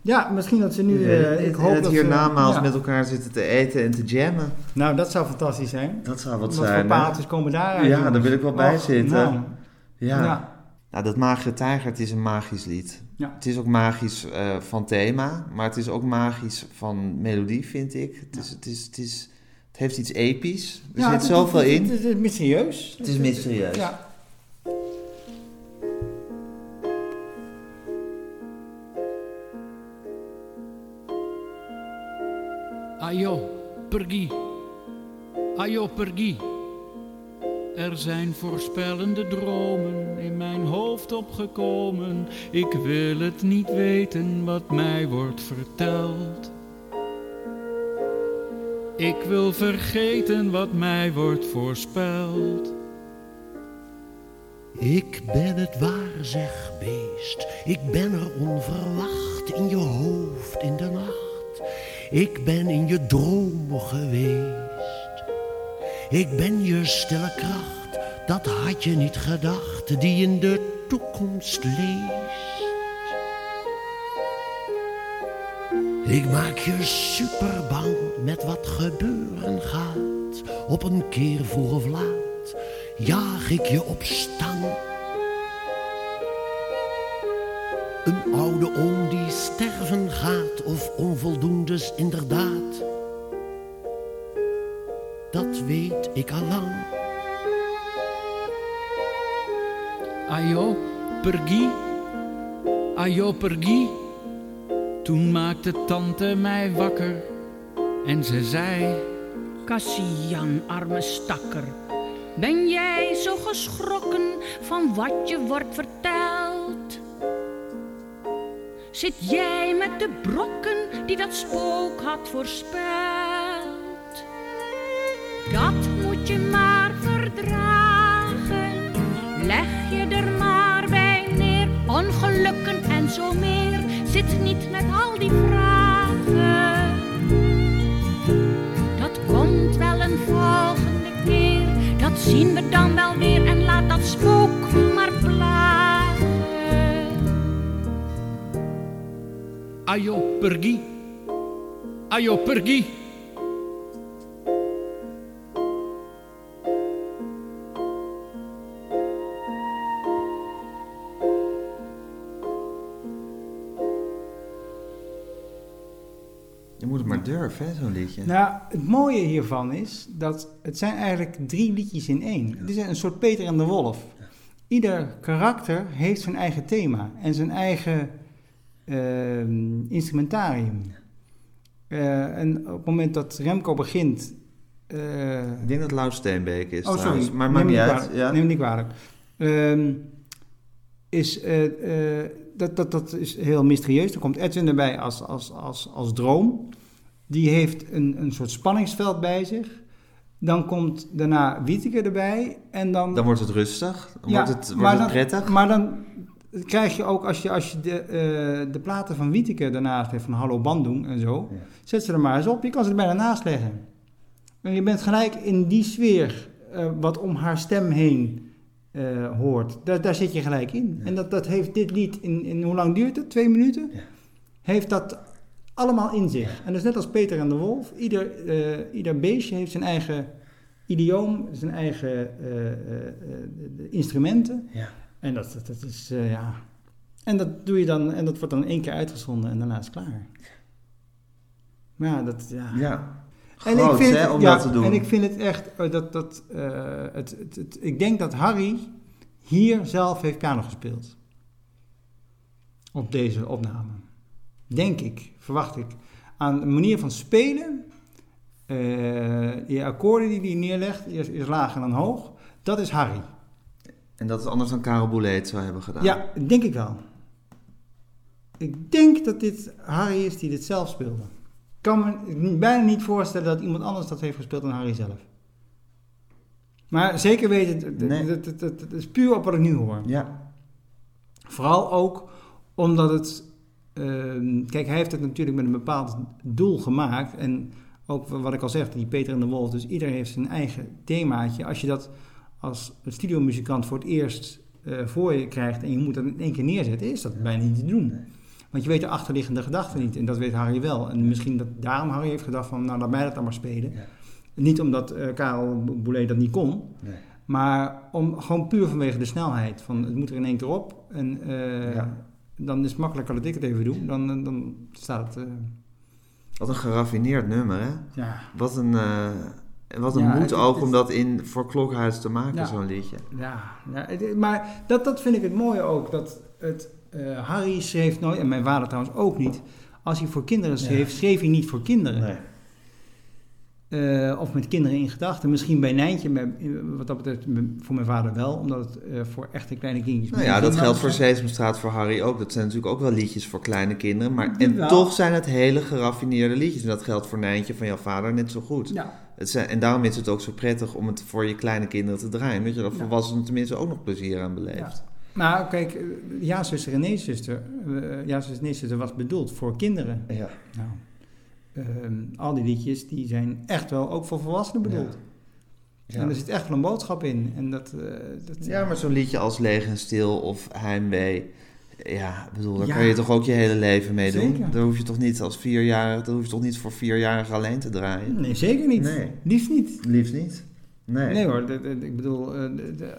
Speaker 2: eh, ja, misschien dat ze nu... Eh, ik
Speaker 1: niet.
Speaker 2: hoop
Speaker 1: het
Speaker 2: dat
Speaker 1: hiernamaals
Speaker 2: ze, ja.
Speaker 1: met elkaar zitten te eten en te jammen.
Speaker 2: Nou, dat zou fantastisch zijn.
Speaker 1: Dat zou wat,
Speaker 2: Wat
Speaker 1: zijn.
Speaker 2: voor
Speaker 1: hè?
Speaker 2: paaltjes komen daaruit?
Speaker 1: Ja,
Speaker 2: jongens?
Speaker 1: daar wil ik wel bij
Speaker 2: Och,
Speaker 1: zitten.
Speaker 2: nou.
Speaker 1: Ja.
Speaker 2: Ja.
Speaker 1: Nou, dat Magere Tijger, het is een magisch lied.
Speaker 2: Ja.
Speaker 1: Het is ook magisch eh, van thema, maar het is ook magisch van melodie, vind ik. Het, is, het, is, het, is, het heeft iets episch. Er zit zoveel in.
Speaker 2: Het, het is mysterieus.
Speaker 1: Het is mysterieus.
Speaker 2: Ja.
Speaker 13: Ajo, pergie. Ajo, pergie. Er zijn voorspellende dromen in mijn hoofd opgekomen. Ik wil het niet weten wat mij wordt verteld. Ik wil vergeten wat mij wordt voorspeld.
Speaker 14: Ik ben het waar, zeg beest. Ik ben er onverwacht in je hoofd in de nacht. Ik ben in je droom geweest. Ik ben je stille kracht, dat had je niet gedacht, die in de toekomst leest. Ik maak je super bang met wat gebeuren gaat. Op een keer vroeg of laat jaag ik je op stang.
Speaker 13: Ajo, pergie. Ajo, pergie. Toen maakte tante mij wakker en ze zei...
Speaker 5: Kassian, arme stakker. Ben jij zo geschrokken van wat je wordt verteld? Zit jij met de brokken die dat spook had voorspeld? Met al die vragen. Dat komt wel een volgende keer. Dat zien we dan wel weer. En laat dat spook maar plagen.
Speaker 13: Ajo, pergie. Ajo, pergie.
Speaker 1: Hè, zo'n liedje.
Speaker 2: Nou, het mooie hiervan is dat het zijn eigenlijk drie liedjes in één. Het is een soort Peter en de Wolf. Ieder karakter heeft zijn eigen thema en zijn eigen ehm, instrumentarium. Eh, en op het moment dat Remco begint... eh,
Speaker 1: Ik denk dat Lau Steenbeek is
Speaker 2: Oh, sorry.
Speaker 1: Maar maakt niet uit. Ja?
Speaker 2: Neem me niet kwalijk. Ehm, is, eh, dat, dat, dat is heel mysterieus. Er komt Edwin erbij als, als, als, als droom. Die heeft een, een soort spanningsveld bij zich. Dan komt daarna Wieteke erbij. En dan,
Speaker 1: Dan wordt het rustig. Dan
Speaker 2: Ja,
Speaker 1: wordt het, wordt
Speaker 2: maar
Speaker 1: het
Speaker 2: dan-
Speaker 1: prettig.
Speaker 2: Maar dan krijg je ook als je, als je de, eh, de platen van Wieteke daarnaast hebt, van Hallo Bandung en zo. Zet ze er maar eens op, je kan ze er bijna naast leggen. En je bent gelijk in die sfeer, eh, wat om haar stem heen eh, hoort. Daar, daar zit je gelijk in. En dat, dat heeft dit lied, in, in hoe lang duurt het? Twee minuten? Heeft dat allemaal in zich. En dat is net als Peter en de Wolf. Ieder, eh, ieder beestje heeft zijn eigen idioom, zijn eigen eh, eh, instrumenten.
Speaker 1: Ja.
Speaker 2: En dat, dat, dat is, ja... En dat doe je dan, en dat wordt dan één keer uitgezonden en daarna is het klaar. Maar ja, dat, ja...
Speaker 1: Ja.
Speaker 2: En ik vind
Speaker 1: hè,
Speaker 2: het,
Speaker 1: om
Speaker 2: ja,
Speaker 1: dat te doen.
Speaker 2: En ik vind het echt, dat, dat, het, het, het- ik denk dat Harry hier zelf heeft piano gespeeld. Op deze opname. Denk ik, verwacht ik. Aan de manier van spelen, eh die akkoorden die hij neerlegt, eerst laag en dan hoog, dat is Harry.
Speaker 1: En dat is anders dan Karel Boulet zou hebben gedaan.
Speaker 2: Ja, denk ik wel. Ik denk dat dit Harry is die dit zelf speelde. Ik kan me bijna niet voorstellen dat iemand anders dat heeft gespeeld dan Harry zelf. Maar zeker weten, het- het, het, het, het is puur op wat ik nu hoor.
Speaker 1: Ja.
Speaker 2: Vooral ook omdat het... ehm, kijk, hij heeft het natuurlijk met een bepaald doel gemaakt. En ook wat ik al zeg, die Peter en de Wolf. Dus ieder heeft zijn eigen themaatje. Als je dat als studiomuzikant voor het eerst eh, voor je krijgt... en je moet dat in één keer neerzetten, is dat bijna niet te doen. Want je weet de achterliggende gedachte niet. En dat weet Harry wel. En misschien dat daarom Harry heeft gedacht van... nou, laat mij dat dan maar spelen. Niet omdat eh, Karel Boulet dat niet kon...
Speaker 1: Nee.
Speaker 2: Maar om, gewoon puur vanwege de snelheid. Van, het moet er in één keer op. En eh,
Speaker 1: Ja.
Speaker 2: Dan is het makkelijker dat ik het even doe. Dan, dan staat het... eh,
Speaker 1: Wat een geraffineerd nummer, hè?
Speaker 2: Ja.
Speaker 1: Wat een, eh, wat een
Speaker 2: Ja,
Speaker 1: moed ook om dat in, voor Klokhuis te maken,
Speaker 2: Ja.
Speaker 1: zo'n liedje.
Speaker 2: Ja, ja het- maar dat, dat vind ik het mooie ook. Dat het, eh, Harry schreef nooit, en mijn vader trouwens ook niet. Als hij voor kinderen schreef, schreef hij niet voor kinderen. Eh, of met kinderen in gedachten. Misschien bij Nijntje, maar, eh, wat dat betreft voor mijn vader wel. Omdat het eh, voor echte kleine kindjes...
Speaker 1: Nou ja, dat geldt voor Sesamstraat voor Harry ook. Dat zijn natuurlijk ook wel liedjes voor kleine kinderen. Maar, en
Speaker 2: wel.
Speaker 1: toch zijn het hele geraffineerde liedjes. En dat geldt voor Nijntje van jouw vader net zo goed.
Speaker 2: Ja.
Speaker 1: Het zijn, en daarom is het ook zo prettig om het voor je kleine kinderen te draaien. Dat je
Speaker 2: Ja.
Speaker 1: volwassenen tenminste ook nog plezier aan beleeft.
Speaker 2: Ja. Maar kijk, ja, zuster en nee, zuster. ja, zuster en nee, zuster was bedoeld voor kinderen.
Speaker 1: Ja.
Speaker 2: Nou, ehm, al die liedjes die zijn echt wel ook voor volwassenen bedoeld.
Speaker 1: Ja.
Speaker 2: En er zit echt wel een boodschap in. En dat, eh, dat,
Speaker 1: Ja, maar zo'n liedje als Leeg en Stil of Heimwee. Ja, bedoel, daar
Speaker 2: Ja.
Speaker 1: kan je toch ook je hele leven mee doen? Daar hoef je toch niet als vierjarig, daar hoef je toch niet voor vierjarigen alleen te draaien?
Speaker 2: Nee, zeker niet.
Speaker 1: Nee.
Speaker 2: Liefst niet.
Speaker 1: Liefst niet. Nee.
Speaker 2: Nee hoor, de- de- de- ik bedoel, eh, de-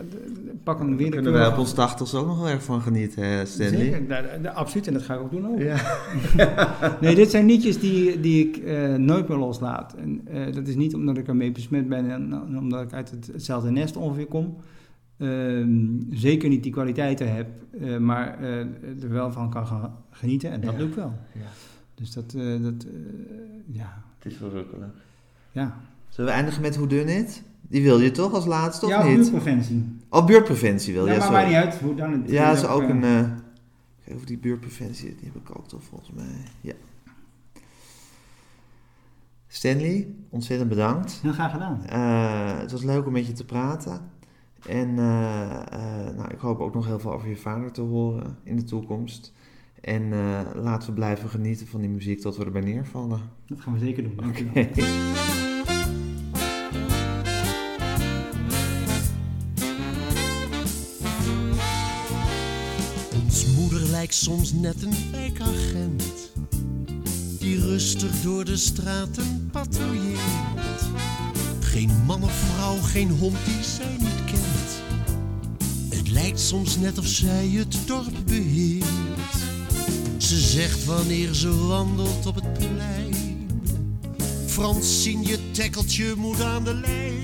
Speaker 2: pak een weer
Speaker 1: kunnen wij op ons tachtigste ook nog wel erg van genieten, hè, Stanley?
Speaker 2: Zeker, nou, absoluut, en dat ga ik ook doen ook.
Speaker 1: Ja.
Speaker 2: nee, dit zijn liedjes die, die ik eh, nooit meer loslaat. En eh, dat is niet omdat ik ermee besmet ben en, omdat ik uit het, hetzelfde nest ongeveer kom. Ehm, zeker niet die kwaliteiten heb, maar er wel van kan gaan genieten en dat
Speaker 1: Ja.
Speaker 2: doe ik wel.
Speaker 1: Ja.
Speaker 2: Dus dat, dat ja.
Speaker 1: Het is verrukkelijk.
Speaker 2: Ja.
Speaker 1: Zullen we eindigen met Hoe Dun Het? Die wil je toch als laatste, of
Speaker 2: Ja,
Speaker 1: niet?
Speaker 2: buurtpreventie.
Speaker 1: Oh, buurtpreventie wil je,
Speaker 2: Ja, maar
Speaker 1: sorry.
Speaker 2: maakt niet uit, hoe dan het-
Speaker 1: Ja, is ook
Speaker 2: eh,
Speaker 1: een... eh kijk of die buurtpreventie, die heb ik ook toch volgens mij. Ja. Stanley, ontzettend bedankt.
Speaker 2: Heel graag gedaan.
Speaker 1: Eh, het was leuk om met je te praten. En eh, eh, nou, ik hoop ook nog heel veel over je vader te horen in de toekomst. En eh, laten we blijven genieten van die muziek tot we erbij neervallen.
Speaker 2: Dat gaan we zeker doen.
Speaker 1: Oké.
Speaker 3: lijkt soms net een wijkagent Die rustig door de straten patrouilleert. Geen man of vrouw, geen hond die zij niet kent. Het lijkt soms net of zij het dorp beheert. Ze zegt wanneer ze wandelt op het plein. Fransien, je tekkeltje moet aan de lijn.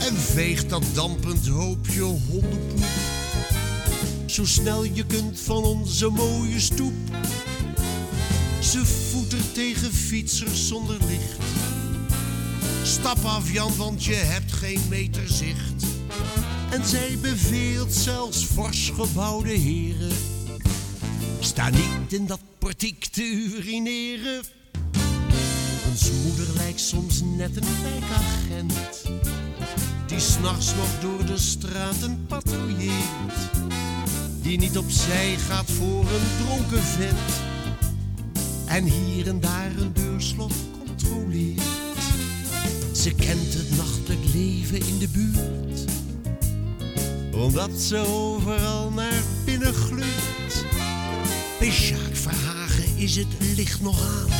Speaker 3: En veegt dat dampend hoopje hondenpoep zo snel je kunt van onze mooie stoep. Ze voetert tegen fietsers zonder licht. Stap af Jan, want je hebt geen meter zicht. En zij beveelt zelfs fors gebouwde heren. Sta niet in dat portiek te urineren. Ons moeder lijkt soms net een wijkagent. Die s'nachts nog door de straten patrouilleert. Die niet opzij gaat voor een dronken vent en hier en daar een deurslot controleert. Ze kent het nachtelijk leven in de buurt, omdat ze overal naar binnen gluurt. Bij Sjaak Verhagen is het licht nog aan.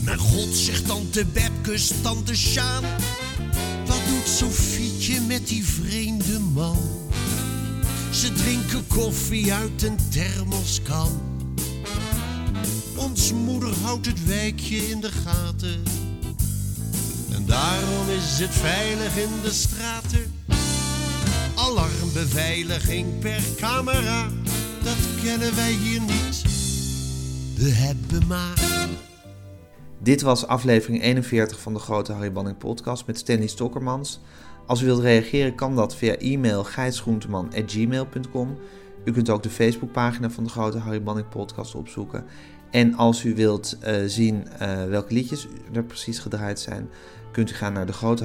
Speaker 3: Mijn god, zegt tante Bebkes, tante Sjaan. Wat doet Sofietje met die vreemde man? Ze drinken koffie uit een thermoskan. Ons moeder houdt het wijkje in de gaten. En daarom is het veilig in de straten. Alarmbeveiliging per camera, dat kennen wij hier niet. We hebben maar.
Speaker 1: Dit was aflevering 41 van de Grote Harry Banning podcast met Stanley Stokkermans. Als u wilt reageren kan dat via e-mail gijsgroenteman.gmail.com. U kunt ook de Facebookpagina van de Grote Harry Banning podcast opzoeken. En als u wilt uh, zien uh, welke liedjes er precies gedraaid zijn, kunt u gaan naar de Grote.